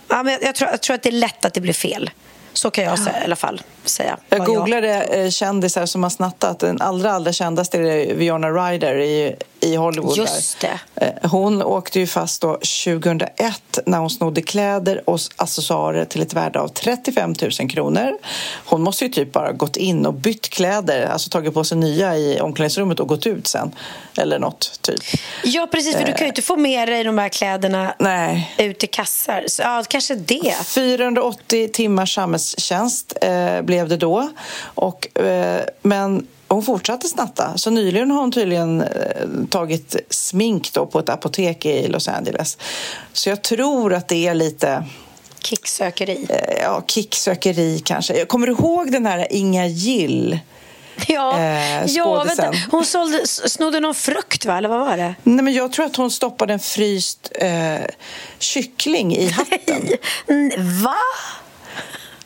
ja, men jag, tror, jag tror att det är lätt att det blir fel. Så kan jag säga, i alla fall säga. Jag googlade jag... Eh, kändisar som har snattat. Den allra, allra kändaste är Viona Ryder i, i Hollywood. Just det. Eh, hon åkte ju fast då 2001 när hon snodde kläder och accessoarer till ett värde av 35 000 kronor. Hon måste ju typ bara gått in och bytt kläder, alltså tagit på sig nya i omklädningsrummet och gått ut sen. Eller något, typ. Ja, precis, för du kan ju inte få med dig de här kläderna Nej. ut i kassar. Så, ja, kanske det. 480 timmars samhällstjänst eh, blev det då. Och, eh, men hon fortsatte snatta. Så nyligen har hon tydligen eh, tagit smink då på ett apotek i Los Angeles. Så jag tror att det är lite... Kicksökeri. Eh, ja, kicksökeri kanske. Kommer du ihåg den här Inga Gill? Ja, eh, ja vänta. hon sålde, snodde någon frukt, va? eller vad var det? Nej, men jag tror att hon stoppade en fryst eh, kyckling i hatten. Va?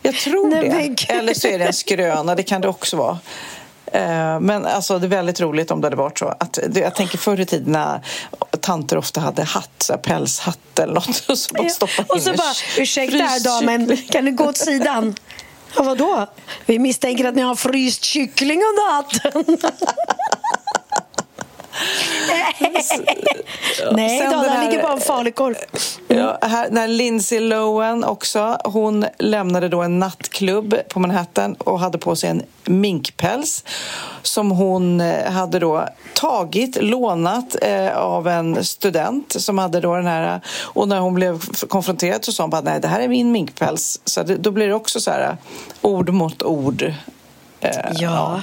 Jag tror Nej, det. Eller så är det en skröna, det kan det också vara. Eh, men alltså, det är väldigt roligt om det hade varit så. Att, jag tänker förr i tiden när tanter ofta hade hatt, så här, pälshatt eller något. Och så bara ja. Och så bara, ursäkta här damen, kan du gå åt sidan? Ja, vadå? Vi misstänker att ni har fryst kyckling under hatten. Nej, då, den ligger bara en falukorv. Mm. Ja, här, när Lindsay Lohan också, hon lämnade då en nattklubb på Manhattan och hade på sig en minkpäls som hon eh, hade då tagit, lånat eh, av en student som hade då den här och när hon blev konfronterad så sa hon bara nej det här är min minkpäls så det, då blir det också så här ord mot ord. Eh, ja. ja.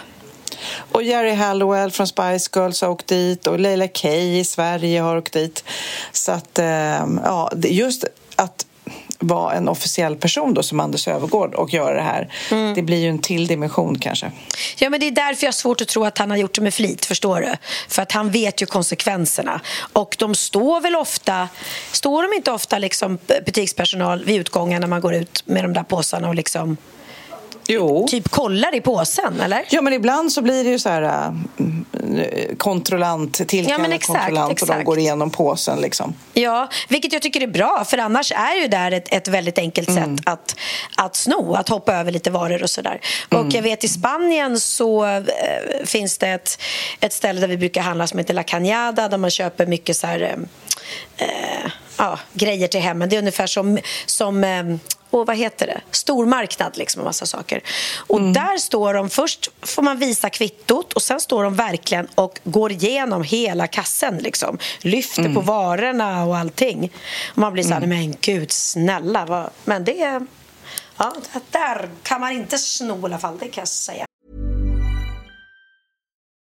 Och Jerry Hallowell från Spice Girls har åkt dit och Leila Kay i Sverige har åkt dit. Så att, ehm, ja, just att vara en officiell person då som Anders Övergård och göra det här. Mm. Det blir ju en till dimension kanske. Ja, men det är därför jag har svårt att tro att han har gjort det med flit, förstår du? För att han vet ju konsekvenserna. Och de står väl ofta, står de inte ofta liksom butikspersonal vid utgången när man går ut med de där påsarna och liksom Jo. typ kollar i påsen, eller? Ja, men ibland så blir det ju så här äh, kontrollant, tillkallad Ja, men exakt, kontrollant och de exakt. går igenom påsen liksom. Ja, vilket jag tycker är bra, för annars är ju där ett, ett väldigt enkelt Mm. sätt att, att sno, att hoppa över lite varor och sådär. Mm. Och jag vet i Spanien så eh, finns det ett, ett ställe där vi brukar handla som heter La Cañada där man köper mycket så här, eh, eh, ja, grejer till hemmen. Det är ungefär som, som och vad heter det? Stormarknad liksom och massa saker. Och där står de, först får man visa kvittot och sen står de verkligen och går igenom hela kassen liksom. Lyfter på varorna och allting. Och man blir så här, men gud snälla. Vad? Men det. Ja, där kan man inte sno i alla fall, det kan jag säga.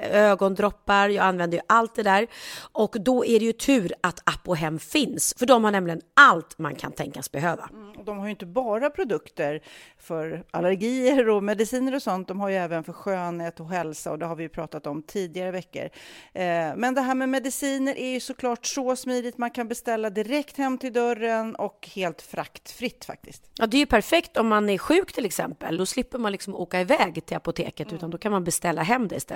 ögondroppar. Jag använder ju allt det där och då är det ju tur att Apohem finns för de har nämligen allt man kan tänkas behöva. Och de har ju inte bara produkter för allergier och mediciner och sånt. De har ju även för skönhet och hälsa och det har vi ju pratat om tidigare veckor. Eh, Men det här med mediciner är ju såklart så smidigt. Man kan beställa direkt hem till dörren och helt fraktfritt faktiskt. Ja, det är ju perfekt om man är sjuk till exempel. Då slipper man liksom åka iväg till apoteket utan då kan man beställa hem det istället.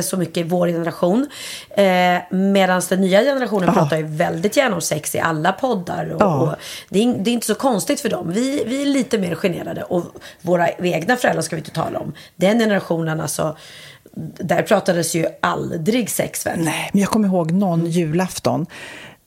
så mycket i vår generation. Eh, Medan den nya generationen pratar ju väldigt gärna om sex i alla poddar. Och, Ja. och det, är, det är inte så konstigt för dem. Vi, vi är lite mer generade. Och våra egna föräldrar ska vi inte tala om. Den generationen alltså. Där pratades ju aldrig sex väl? Nej, men jag kommer ihåg någon julafton.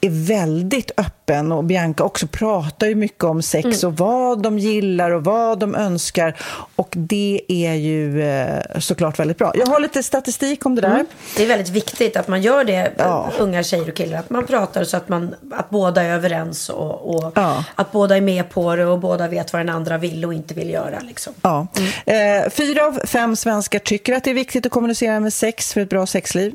är väldigt öppen och Bianca också pratar ju mycket om sex mm. och vad de gillar och vad de önskar och det är ju eh, såklart väldigt bra. Jag har lite statistik om det där. Mm. Det är väldigt viktigt att man gör det, ja. unga tjejer och killar, att man pratar så att, man, att båda är överens och, och ja. att båda är med på det och båda vet vad den andra vill och inte vill göra. Liksom. Ja. Mm. Eh, fyra av fem svenskar tycker att det är viktigt att kommunicera med sex för ett bra sexliv.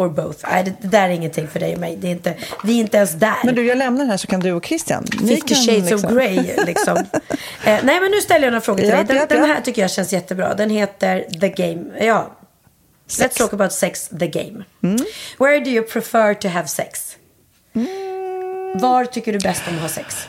Or both. Nej, det, det, där är ingenting för dig och mig. Det är inte, vi är inte ens där. Men du, jag lämnar här så kan du och Christian. Fifty shades liksom. of grey, liksom. eh, nej, men nu ställer jag några frågor till ja, dig. Den, ja, den, här tycker jag känns jättebra. Den heter The Game. Ja. Sex. Let's talk about sex, the game. Mm. Where do you prefer to have sex? Mm. Var tycker du bäst om att ha sex?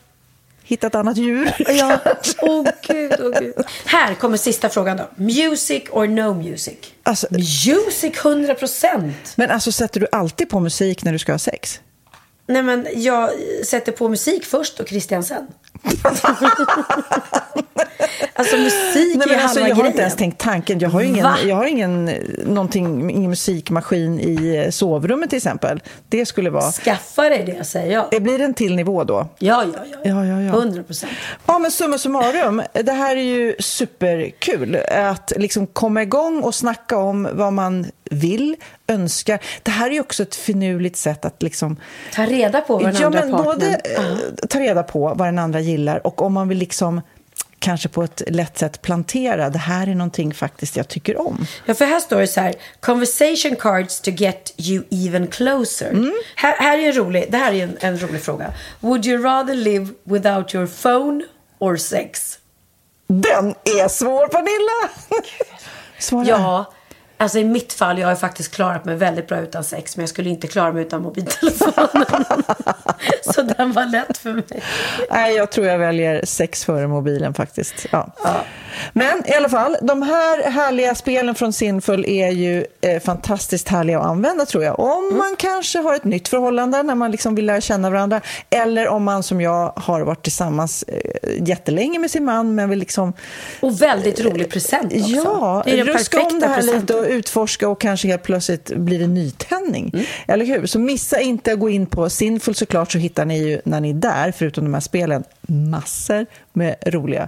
hitta ett annat djur. Ja. Åh, gud, åh, gud. Här kommer sista frågan då. Music or no music? Alltså, Music 100 procent. men alltså sätter du alltid på musik när du ska ha sex? Nej, men jag sätter på musik först och Christian sen. alltså musik Nej, är men alltså, halva jag har grejen. inte ens tänkt tanken. Jag har ingen, Va? jag har ingen, eh, någonting, ingen musikmaskin i eh, sovrummet till exempel. Det skulle vara... Skaffa dig det, säger jag. Det blir en till nivå då. Ja, ja, ja. Ja, ja, ja. 100 procent. Ja, men summa summarum, det här är ju superkul. Att liksom komma igång och snacka om vad man vill, önskar. Det här är ju också ett finurligt sätt att liksom... Ta reda på vad den ja, andra men partnern... både eh, ta reda på vad den andra gillar och om man vill liksom kanske på ett lätt sätt plantera. Det här är någonting faktiskt jag tycker om. Ja, för här står det så här. Conversation cards to get you even closer. Mm. Här, här är en rolig, det här är en, en rolig fråga. Would you rather live without your phone or sex? Den är svår, Pernilla! Svara. Ja, alltså i mitt fall, jag har faktiskt klarat mig väldigt bra utan sex, men jag skulle inte klara mig utan mobiltelefonen. så den var lätt för mig. Nej, jag tror jag väljer sex före mobilen faktiskt. Ja. Men i alla fall, de här härliga spelen från Sinful är ju eh, fantastiskt härliga att använda tror jag. Om man kanske har ett nytt förhållande när man liksom vill lära känna varandra eller om man som jag har varit tillsammans eh, jättelänge med sin man men vill liksom Och väldigt rolig present också. Ja, det är ruska om det här presenten. lite och utforska och kanske helt plötsligt blir det nytändning. Mm. Eller hur? Så missa inte att gå in på Sinful såklart så hittar ni ju när ni är där, förutom de här spelen, massor med roliga,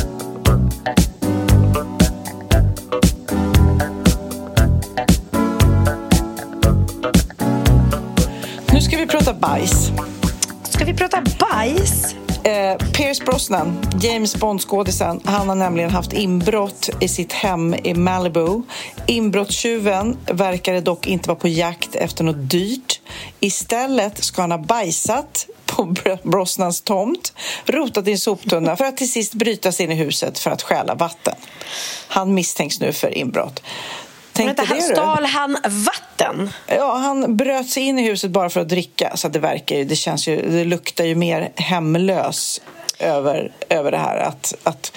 Bajs. Ska vi prata bajs? Eh, Pierce Brosnan, James Bond-skådisen, han har nämligen haft inbrott i sitt hem i Malibu. Inbrottstjuven verkade dock inte vara på jakt efter något dyrt. Istället ska han ha bajsat på Br- Brosnans tomt, rotat i en soptunna för att till sist bryta sig in i huset för att stjäla vatten. Han misstänks nu för inbrott. Tänkte Vänta, det stal han vatten? Ja, han bröt sig in i huset bara för att dricka. Så att det verkar ju, det känns ju, det luktar ju mer hemlös över, över det här. Att, att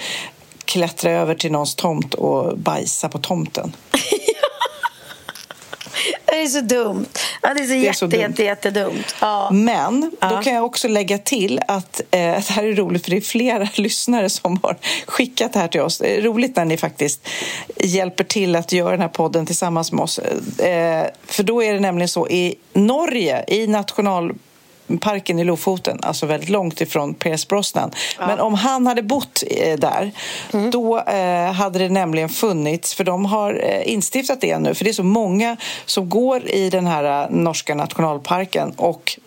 klättra över till någons tomt och bajsa på tomten. Det är så dumt. Ja, det är så, är jätte, så dumt. jätte, jättedumt. Ja. Men då Ja. kan jag också lägga till att eh, det här är roligt för det är flera lyssnare som har skickat det här till oss. Det är roligt när ni faktiskt hjälper till att göra den här podden tillsammans med oss. Eh, för då är det nämligen så i Norge, i national parken i Lofoten, alltså väldigt långt ifrån Pierce Brosnan. Men om han hade bott eh, där, då eh, hade det nämligen funnits, för de har eh, instiftat det nu, för det är så många som går i den här eh, norska nationalparken och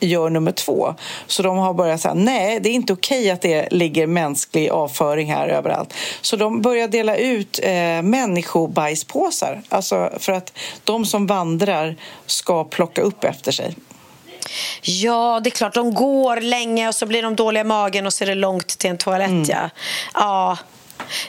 gör nummer två. Så de har börjat säga nej, det är inte okej att det ligger mänsklig avföring här överallt. Så de börjar dela ut eh, människobajspåsar, alltså för att de som vandrar ska plocka upp efter sig. Ja, det är klart. De går länge och så blir de dåliga i magen och så är det långt till en toalett. Mm. Ja. ja.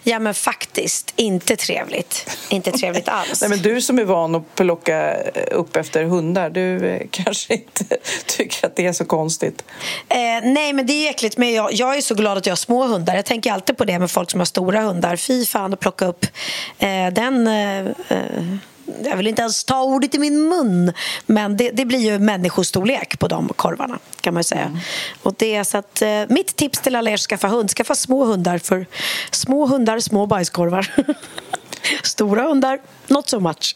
Ja, men faktiskt. Inte trevligt. Inte trevligt alls. Nej, men du som är van att plocka upp efter hundar, du eh, kanske inte tycker att det är så konstigt. Eh, nej, men det är äckligt. Men jag, jag är så glad att jag har små hundar. Jag tänker alltid på det med folk som har stora hundar. Fy fan att plocka upp eh, den... Eh, eh, jag vill inte ens ta ordet i min mun, men det, det blir ju människostorlek på de korvarna. kan man säga. Och det är så att, eh, mitt tips till alla er som skaffar hund, skaffa små hundar. För små hundar, små bajskorvar. Stora hundar, not so much.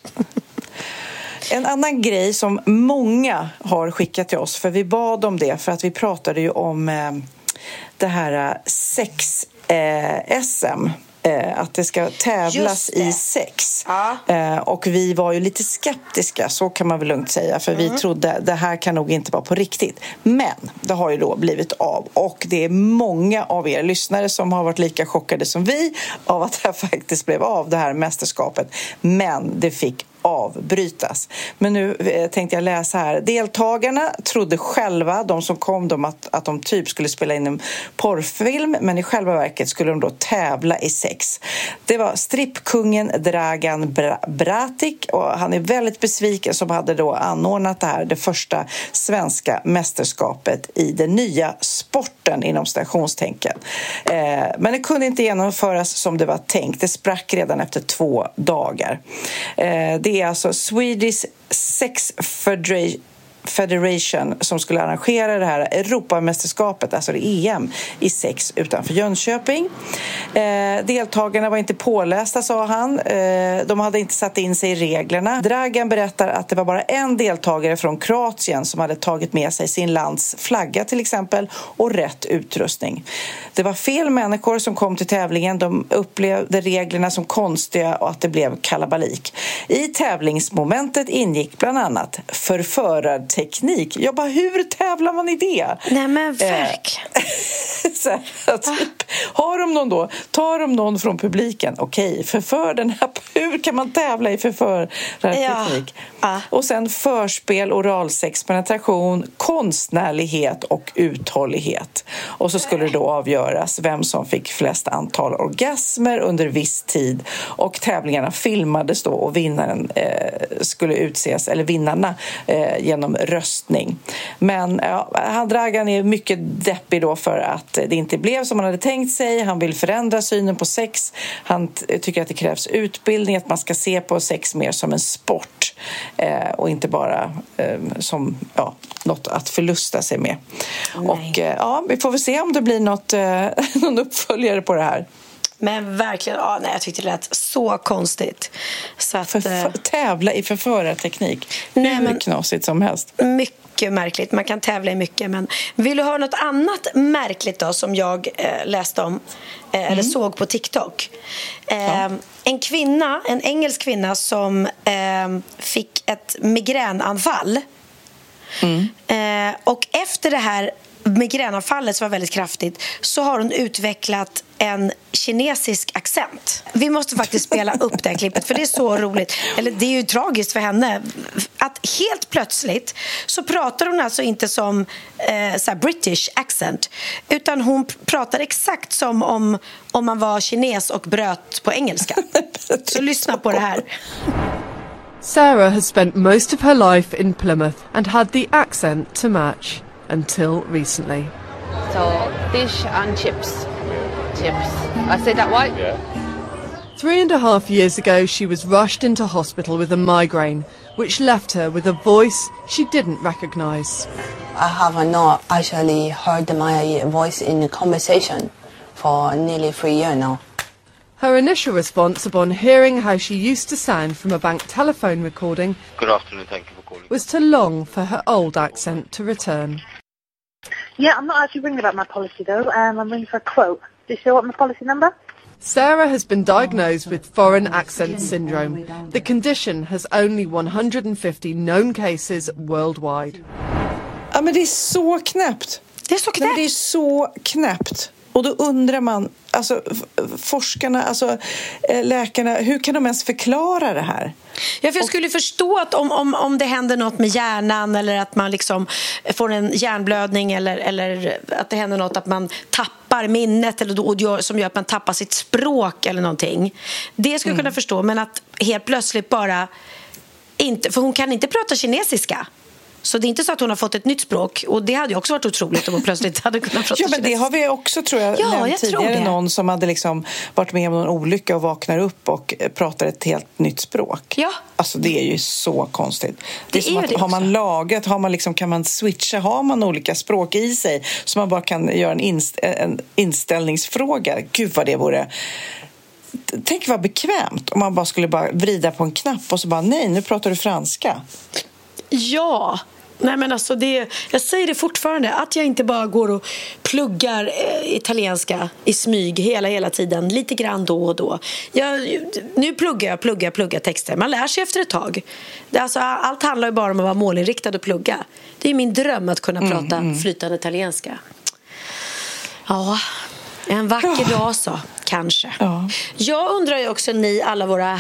En annan grej som många har skickat till oss, för vi bad om det för att vi pratade ju om eh, det här sex-SM Eh, att det ska tävlas det. i sex. Ja. Eh, och vi var ju lite skeptiska, så kan man väl lugnt säga. För Mm. vi trodde det här kan nog inte vara på riktigt. Men det har ju då blivit av. Och det är många av er lyssnare som har varit lika chockade som vi av att det här faktiskt blev av, det här mästerskapet. Men det fick avbrytas. Men nu eh, tänkte jag läsa här. Deltagarna trodde själva, de som kom, de att, att de typ skulle spela in en porrfilm men i själva verket skulle de då tävla i sex. Det var strippkungen Dragan Bra- Bratic och han är väldigt besviken som hade då anordnat det här, det första svenska mästerskapet i den nya sporten inom stationstänken. Eh, men det kunde inte genomföras som det var tänkt. Det sprack redan efter två dagar. Eh, det är alltså Swedish Sex Federation Federation som skulle arrangera det här Europamästerskapet, alltså det EM i sex utanför Jönköping. Eh, deltagarna var inte pålästa, sa han. Eh, de hade inte satt in sig i reglerna. Dragan berättar att det var bara en deltagare från Kroatien som hade tagit med sig sin lands flagga till exempel och rätt utrustning. Det var fel människor som kom till tävlingen. De upplevde reglerna som konstiga och att det blev kalabalik. I tävlingsmomentet ingick bland annat förförarteknik. Jag bara, hur tävlar man i det? Nej men verkligen. Här, typ, har de någon då, tar de någon från publiken, okej, förför den här, hur kan man tävla i förförarteknik? Ja. Och sen förspel, oralsex, penetration, konstnärlighet och uthållighet. Och så skulle det då avgöras vem som fick flest antal orgasmer under viss tid och tävlingarna filmades då och vinnaren eh, skulle utses, eller vinnarna, eh, genom röstning. Men ja, han Dragan är mycket deppig då för att det inte blev som han hade tänkt sig. Han vill förändra synen på sex. Han tycker att det krävs utbildning, att man ska se på sex mer som en sport eh, och inte bara eh, som ja, något att förlusta sig med. Och eh, ja, vi får väl se om det blir något, eh, någon uppföljare på det här. Men verkligen, ja, nej, jag tyckte det lät så konstigt. Så att, För, eh, tävla i förförarteknik. Nej, Hur men- knasigt som helst. Mycket märkligt. Man kan tävla i mycket. Men vill du höra något annat märkligt då som jag eh, läste om eh, Mm. eller såg på TikTok? Eh, En kvinna, en engelsk kvinna som eh, fick ett migränanfall. Eh, och efter det här migränanfallet som var väldigt kraftigt så har hon utvecklat en kinesisk accent. Vi måste faktiskt spela upp det här klippet för det är så roligt. Eller det är ju tragiskt för henne att helt plötsligt så pratar hon alltså inte som eh, så här British accent utan hon pratar exakt som om, om man var kines och bröt på engelska. Så lyssna på det här. Sarah has spent most of her life in Plymouth and had the accent to match until recently. So fish and chips. Chips. I said that right? Yeah. Three and a half years ago, she was rushed into hospital with a migraine, which left her with a voice she didn't recognise. I have not actually heard my voice in a conversation for nearly three years now. Her initial response upon hearing how she used to sound from a bank telephone recording Good afternoon, thank you for calling. was to long for her old accent to return. Yeah, I'm not actually ringing about my policy though. Um, I'm ringing for a quote. Do you still want my policy number? Sarah has been diagnosed with foreign accent syndrome. The condition has only 150 known cases worldwide. Ja, men det är så knäppt. Det är så Nej, men det är så knäppt. Och då undrar man, alltså forskarna, alltså eh, läkarna, hur kan de ens förklara det här? Ja, för jag skulle förstå att om, om, om det händer något med hjärnan eller att man liksom får en hjärnblödning eller, eller att det händer något att man tappar minnet eller och gör, som gör att man tappar sitt språk eller någonting. Det skulle jag kunna förstå, men att helt plötsligt bara inte... För hon kan inte prata kinesiska. Så det är inte så att hon har fått ett nytt språk. Och det hade också varit otroligt om hon plötsligt hade kunnat prata Ja, men det har vi också tror jag Ja, nämnt jag tror tidigare. det. Någon som hade liksom varit med om någon olycka och vaknar upp och eh, pratar ett helt nytt språk. Ja. Alltså det är ju så konstigt. Det är, Det som är att det har man lagat, har man liksom, kan man switcha, har man olika språk i sig så man bara kan göra en, inst en inställningsfråga. Gud vad det vore Tänk vad bekvämt om man bara skulle bara vrida på en knapp och så bara nej, nu pratar du franska. Ja, Nej, men alltså det, jag säger det fortfarande, att jag inte bara går och pluggar eh, italienska i smyg hela, hela tiden, lite grann då och då. Jag, nu pluggar jag, pluggar, pluggar texter. Man lär sig efter ett tag. Det, alltså, allt handlar ju bara om att vara målinriktad och plugga. Det är min dröm att kunna prata mm. flytande italienska. Ja, en vacker dag så, kanske. Jag undrar också ni, alla våra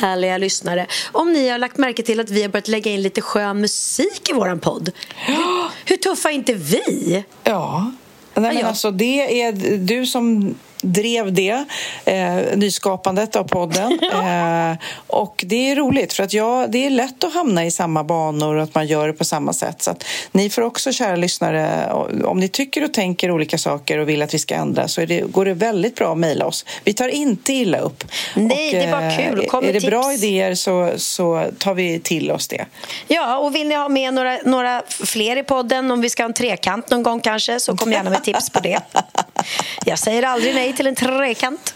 härliga lyssnare, om ni har lagt märke till att vi har börjat lägga in lite skön musik i våran podd. Hur, hur tuffa är inte vi? Ja. Nej, men Ja. alltså, det är du som drev det, eh, nyskapandet av podden. eh, och det är roligt för att jag, det är lätt att hamna i samma banor och att man gör det på samma sätt. Så att ni får också, kära lyssnare, om ni tycker och tänker olika saker och vill att vi ska ändra så det, går det väldigt bra att mejla oss. Vi tar inte illa upp. Nej, och, det är bara eh, kul. Kom Är det bra tips. idéer så, så tar vi till oss det. Ja, och vill ni ha med några, några fler i podden, om vi ska ha en trekant någon gång kanske, så kom gärna med tips på det. Jag säger aldrig nej till en trekant.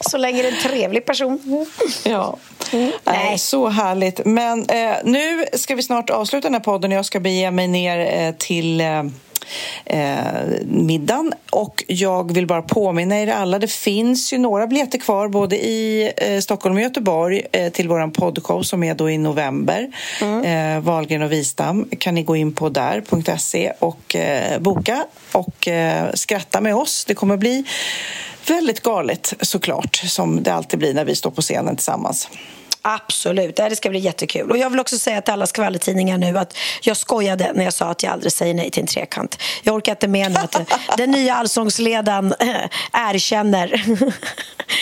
Så länge det är en trevlig person. Ja. Nej. Så härligt. Men eh, nu ska vi snart avsluta den här podden och jag ska bege mig ner eh, till eh, eh, middagen och jag vill bara påminna er alla, det finns ju några biljetter kvar både i eh, Stockholm och Göteborg eh, till våran poddshow som är då i november. Eh, Wahlgren och Wistam kan ni gå in på där.se och eh, boka och eh, skratta med oss. Det kommer bli väldigt galet såklart som det alltid blir när vi står på scenen tillsammans. Absolut, det ska bli jättekul. Och jag vill också säga till alla skvallertidningar nu att jag skojade när jag sa att jag aldrig säger nej till en trekant. Jag orkar inte med nu att den nya allsångsledaren äh, erkänner.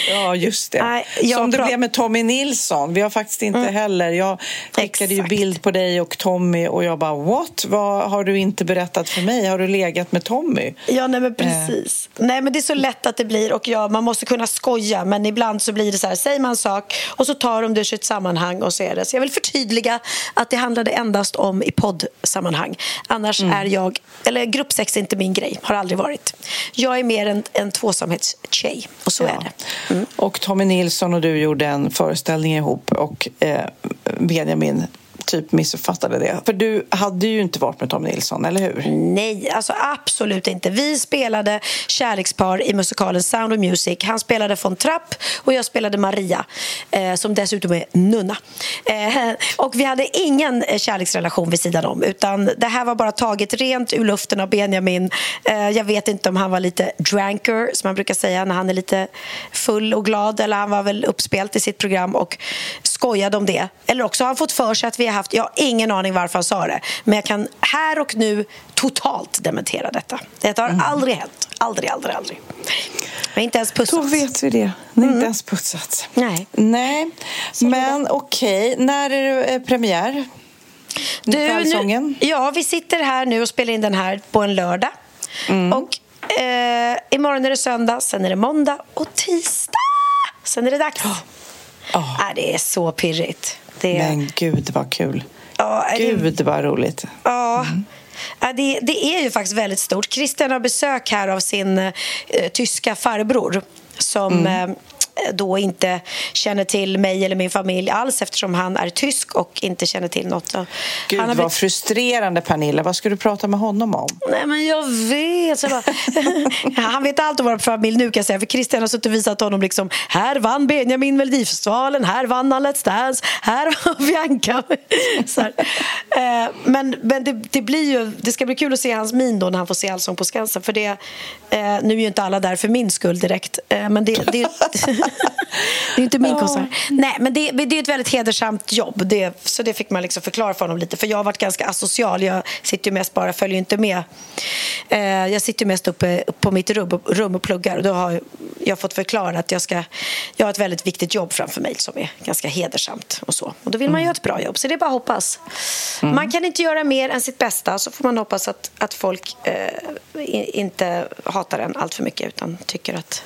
Ja, just det. Nej, Som det blev med Tommy Nilsson. Vi har faktiskt inte heller... Jag skickade ju bild på dig och Tommy och jag bara what? Vad har du inte berättat för mig? Har du legat med Tommy? Ja, nej men precis. Nej, men det är så lätt att det blir och ja, man måste kunna skoja men ibland så blir det så här, säger man en sak och så tar de ur sitt sammanhang och så är det. Så jag vill förtydliga att det handlade endast om i poddsammanhang. Annars är jag, eller gruppsex är inte min grej, har aldrig varit. Jag är mer en, en tvåsamhetstjej och så är det. Och Tommy Nilsson och du gjorde en föreställning ihop och eh, Benjamin typ missuppfattade det. För du hade ju inte varit med Tommy Nilsson, eller hur? Nej, alltså absolut inte. Vi spelade kärlekspar i musikalen Sound of Music. Han spelade von Trapp och jag spelade Maria, eh, som dessutom är nunna. Eh, och vi hade ingen eh, kärleksrelation vid sidan om, utan det här var bara taget rent ur luften av Benjamin. Eh, jag vet inte om han var lite dranker, som man brukar säga när han är lite full och glad, eller han var väl uppspelt i sitt program och skojade om det. Eller också har han fått för sig att vi har haft, jag har ingen aning varför han sa det, men jag kan här och nu totalt dementera detta. Detta har aldrig hänt. Aldrig, aldrig, aldrig. Men inte ens pussats. Då vet vi det. Nej, Inte ens putsats. Nej. Nej, men okej. När är det eh, premiär? Du, nu, ja, vi sitter här nu och spelar in den här på en lördag. Mm. Och eh, imorgon är det söndag, sen är det måndag och tisdag. Sen är det dags. Ja, det är så pirrigt. Det Men gud vad kul. Ja, är det- Gud vad roligt. Ja. Ja, det, det är ju faktiskt väldigt stort. Christian har besök här av sin eh, tyska farbror som Mm. eh, då inte känner till mig eller min familj alls eftersom han är tysk och inte känner till något. Så Gud han har vad frustrerande Pernilla. Vad ska du prata med honom om? Nej, men jag vet. Jag bara, han vet allt om vår familj nu kan jag säga. För Christian har suttit och visat honom liksom, här vann Benjamin Melodifestivalen, här vann han Let's Dance, här har Bianca. Här. Eh, Men, men det, det, blir ju, det ska bli kul att se hans min då när han får se Allsång på Skansen. För det, eh, nu är ju inte alla där för min skull direkt. Eh, Men det, det, det är inte min konsert. Nej, men det, det är ett väldigt hedersamt jobb. Det, så det fick man liksom förklara för honom lite. För jag har varit ganska asocial. Jag sitter ju mest bara, följer inte med. Eh, jag sitter mest uppe på mitt rum, rum och pluggar. Och då har jag fått förklara att jag, ska, jag har ett väldigt viktigt jobb framför mig som är ganska hedersamt. Och så. Och då vill man göra ett bra jobb. Så det är bara att hoppas. Man kan inte göra mer än sitt bästa. Så får man hoppas att, att folk eh, inte hatar en allt för mycket utan tycker att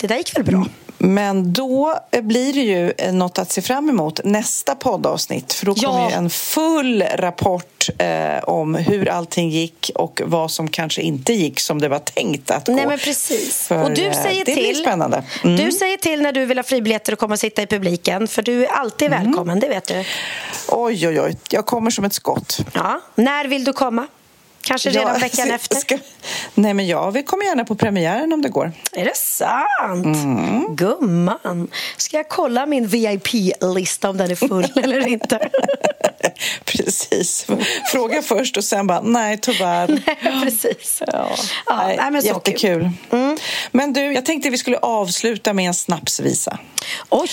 det där gick väl bra. Men då blir det ju något att se fram emot nästa poddavsnitt för då kommer Ja. en full rapport eh, om hur allting gick och vad som kanske inte gick som det var tänkt att gå. Nej men precis. För, och du eh, säger det till. blir spännande. Mm. Du säger till när du vill ha fribiljetter och komma och sitta i publiken för du är alltid Mm. välkommen, det vet du. Oj, oj, oj. Jag kommer som ett skott. Ja. När vill du komma? Kanske redan Ja, veckan efter? Ska... Nej, men jag vill komma gärna på premiären om det går. Är det sant? Mm. Gumman. Ska jag kolla min VIP-lista om den är full eller inte? Precis. Fråga först och sen bara, nej tyvärr. Precis. Ja, Ja, nej, nej, men så jättekul. Men du, jag tänkte vi skulle avsluta med en snapsvisa. Oj!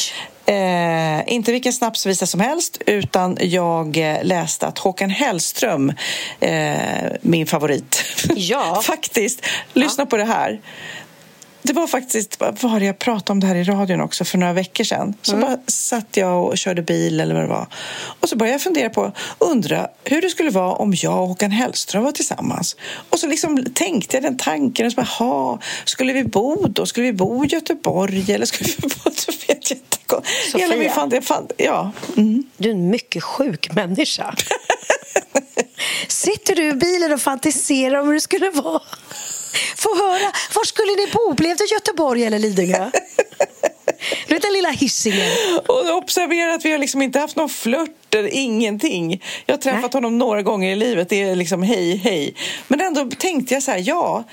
Eh, inte vilken snapsvisa som helst, utan jag eh, läste att Håkan Hellström, eh, min favorit, Ja. faktiskt, lyssna på det här. Det var faktiskt, var jag pratade om det här i radion också för några veckor sedan. Så Mm. bara satt jag och körde bil eller vad det var. Och så började jag fundera på, undra hur det skulle vara om jag och Håkan Hellström var tillsammans. Och så liksom tänkte jag den tanken, och så bara, "Ha, skulle vi bo då? Skulle vi bo i Göteborg eller skulle vi bo... Så vet jag inte. Sofia. Hela min fan, fan, ja. Mm. Du är en mycket sjuk människa. Sitter du i bilen och fantiserar om hur det skulle vara? Få höra, var skulle ni bo? Blev det Göteborg eller Lidingö? Du vet den lilla Hisingen. Och observera att vi har liksom inte haft någon flört eller ingenting. Jag har träffat honom några gånger i livet. Det är liksom hej, hej. Men ändå tänkte jag så här, ja,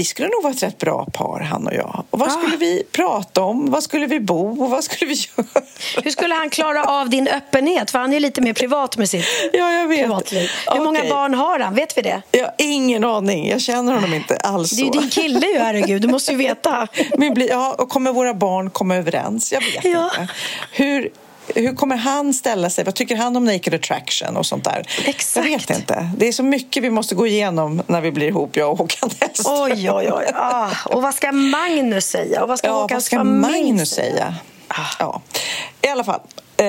vi skulle nog vara ett rätt bra par, han och jag. Och vad skulle vi prata om? Vad skulle vi bo? Och vad skulle vi göra? Hur skulle han klara av din öppenhet? För han är lite mer privat med sitt Ja, jag vet. privatliv. Hur många Okej. barn har han? Vet vi det? Jag har ingen aning. Jag känner honom inte alls Det är ju din kille ju, herregud. Du måste ju veta. Men ja, och kommer våra barn komma överens? Jag vet Ja. inte. Hur, hur kommer han ställa sig? Vad tycker han om naked attraction och sånt där? Exakt. Jag vet inte. Det är så mycket vi måste gå igenom när vi blir ihop, jag och Håkan Hellström. Oj, oj, oj. Ah, och vad ska Magnus säga? Och vad ska Ja, vad Håkans ska familj Magnus säga? Ja. I alla fall. Eh,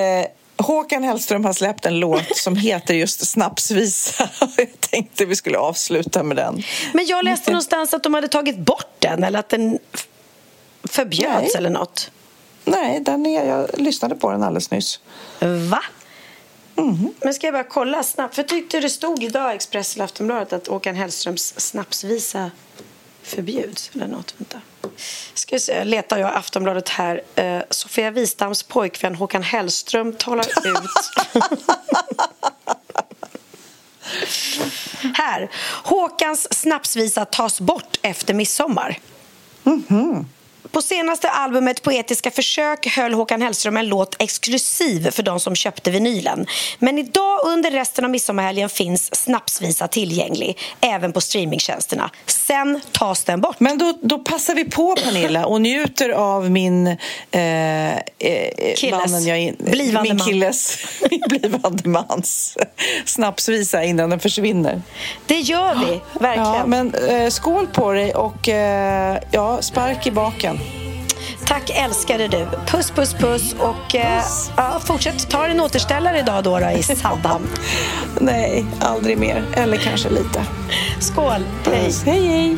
Håkan Hellström har släppt en låt som heter just Snapsvisa. Jag tänkte vi skulle avsluta med den. Men jag läste någonstans att de hade tagit bort den eller att den förbjöds Nej. eller något. Nej, den är, jag lyssnade på den alldeles nyss. Va? Men ska jag bara kolla snabbt? För jag tyckte det stod idag i Expressen eller Aftonbladet att Håkan Hellströms snapsvisa förbjuds eller något. Vänta. Ska se, letar jag Aftonbladet här. Eh, Sofia Wistams pojkvän Håkan Hellström talar ut. här. Håkans snapsvisa tas bort efter midsommar. På senaste albumet Poetiska försök höll Håkan Hellström en låt exklusiv för de som köpte vinylen. Men idag under resten av midsommarhelgen finns Snapsvisa tillgänglig, även på streamingtjänsterna. Sen tas den bort. Men då, då passar vi på, Pernilla, och njuter av min... Eh, eh, Killes. mannen jag in, Blivande min man. killes, min blivande mans snapsvisa innan den försvinner. Det gör vi, verkligen. Ja, men eh, skål på dig och eh, ja, spark i baken. Tack älskade du. Puss, puss, puss. Och eh, ja, fortsätt ta en återställare idag då, då i Saddam. Nej, aldrig mer. Eller kanske lite. Skål. Hej. Hej, hej.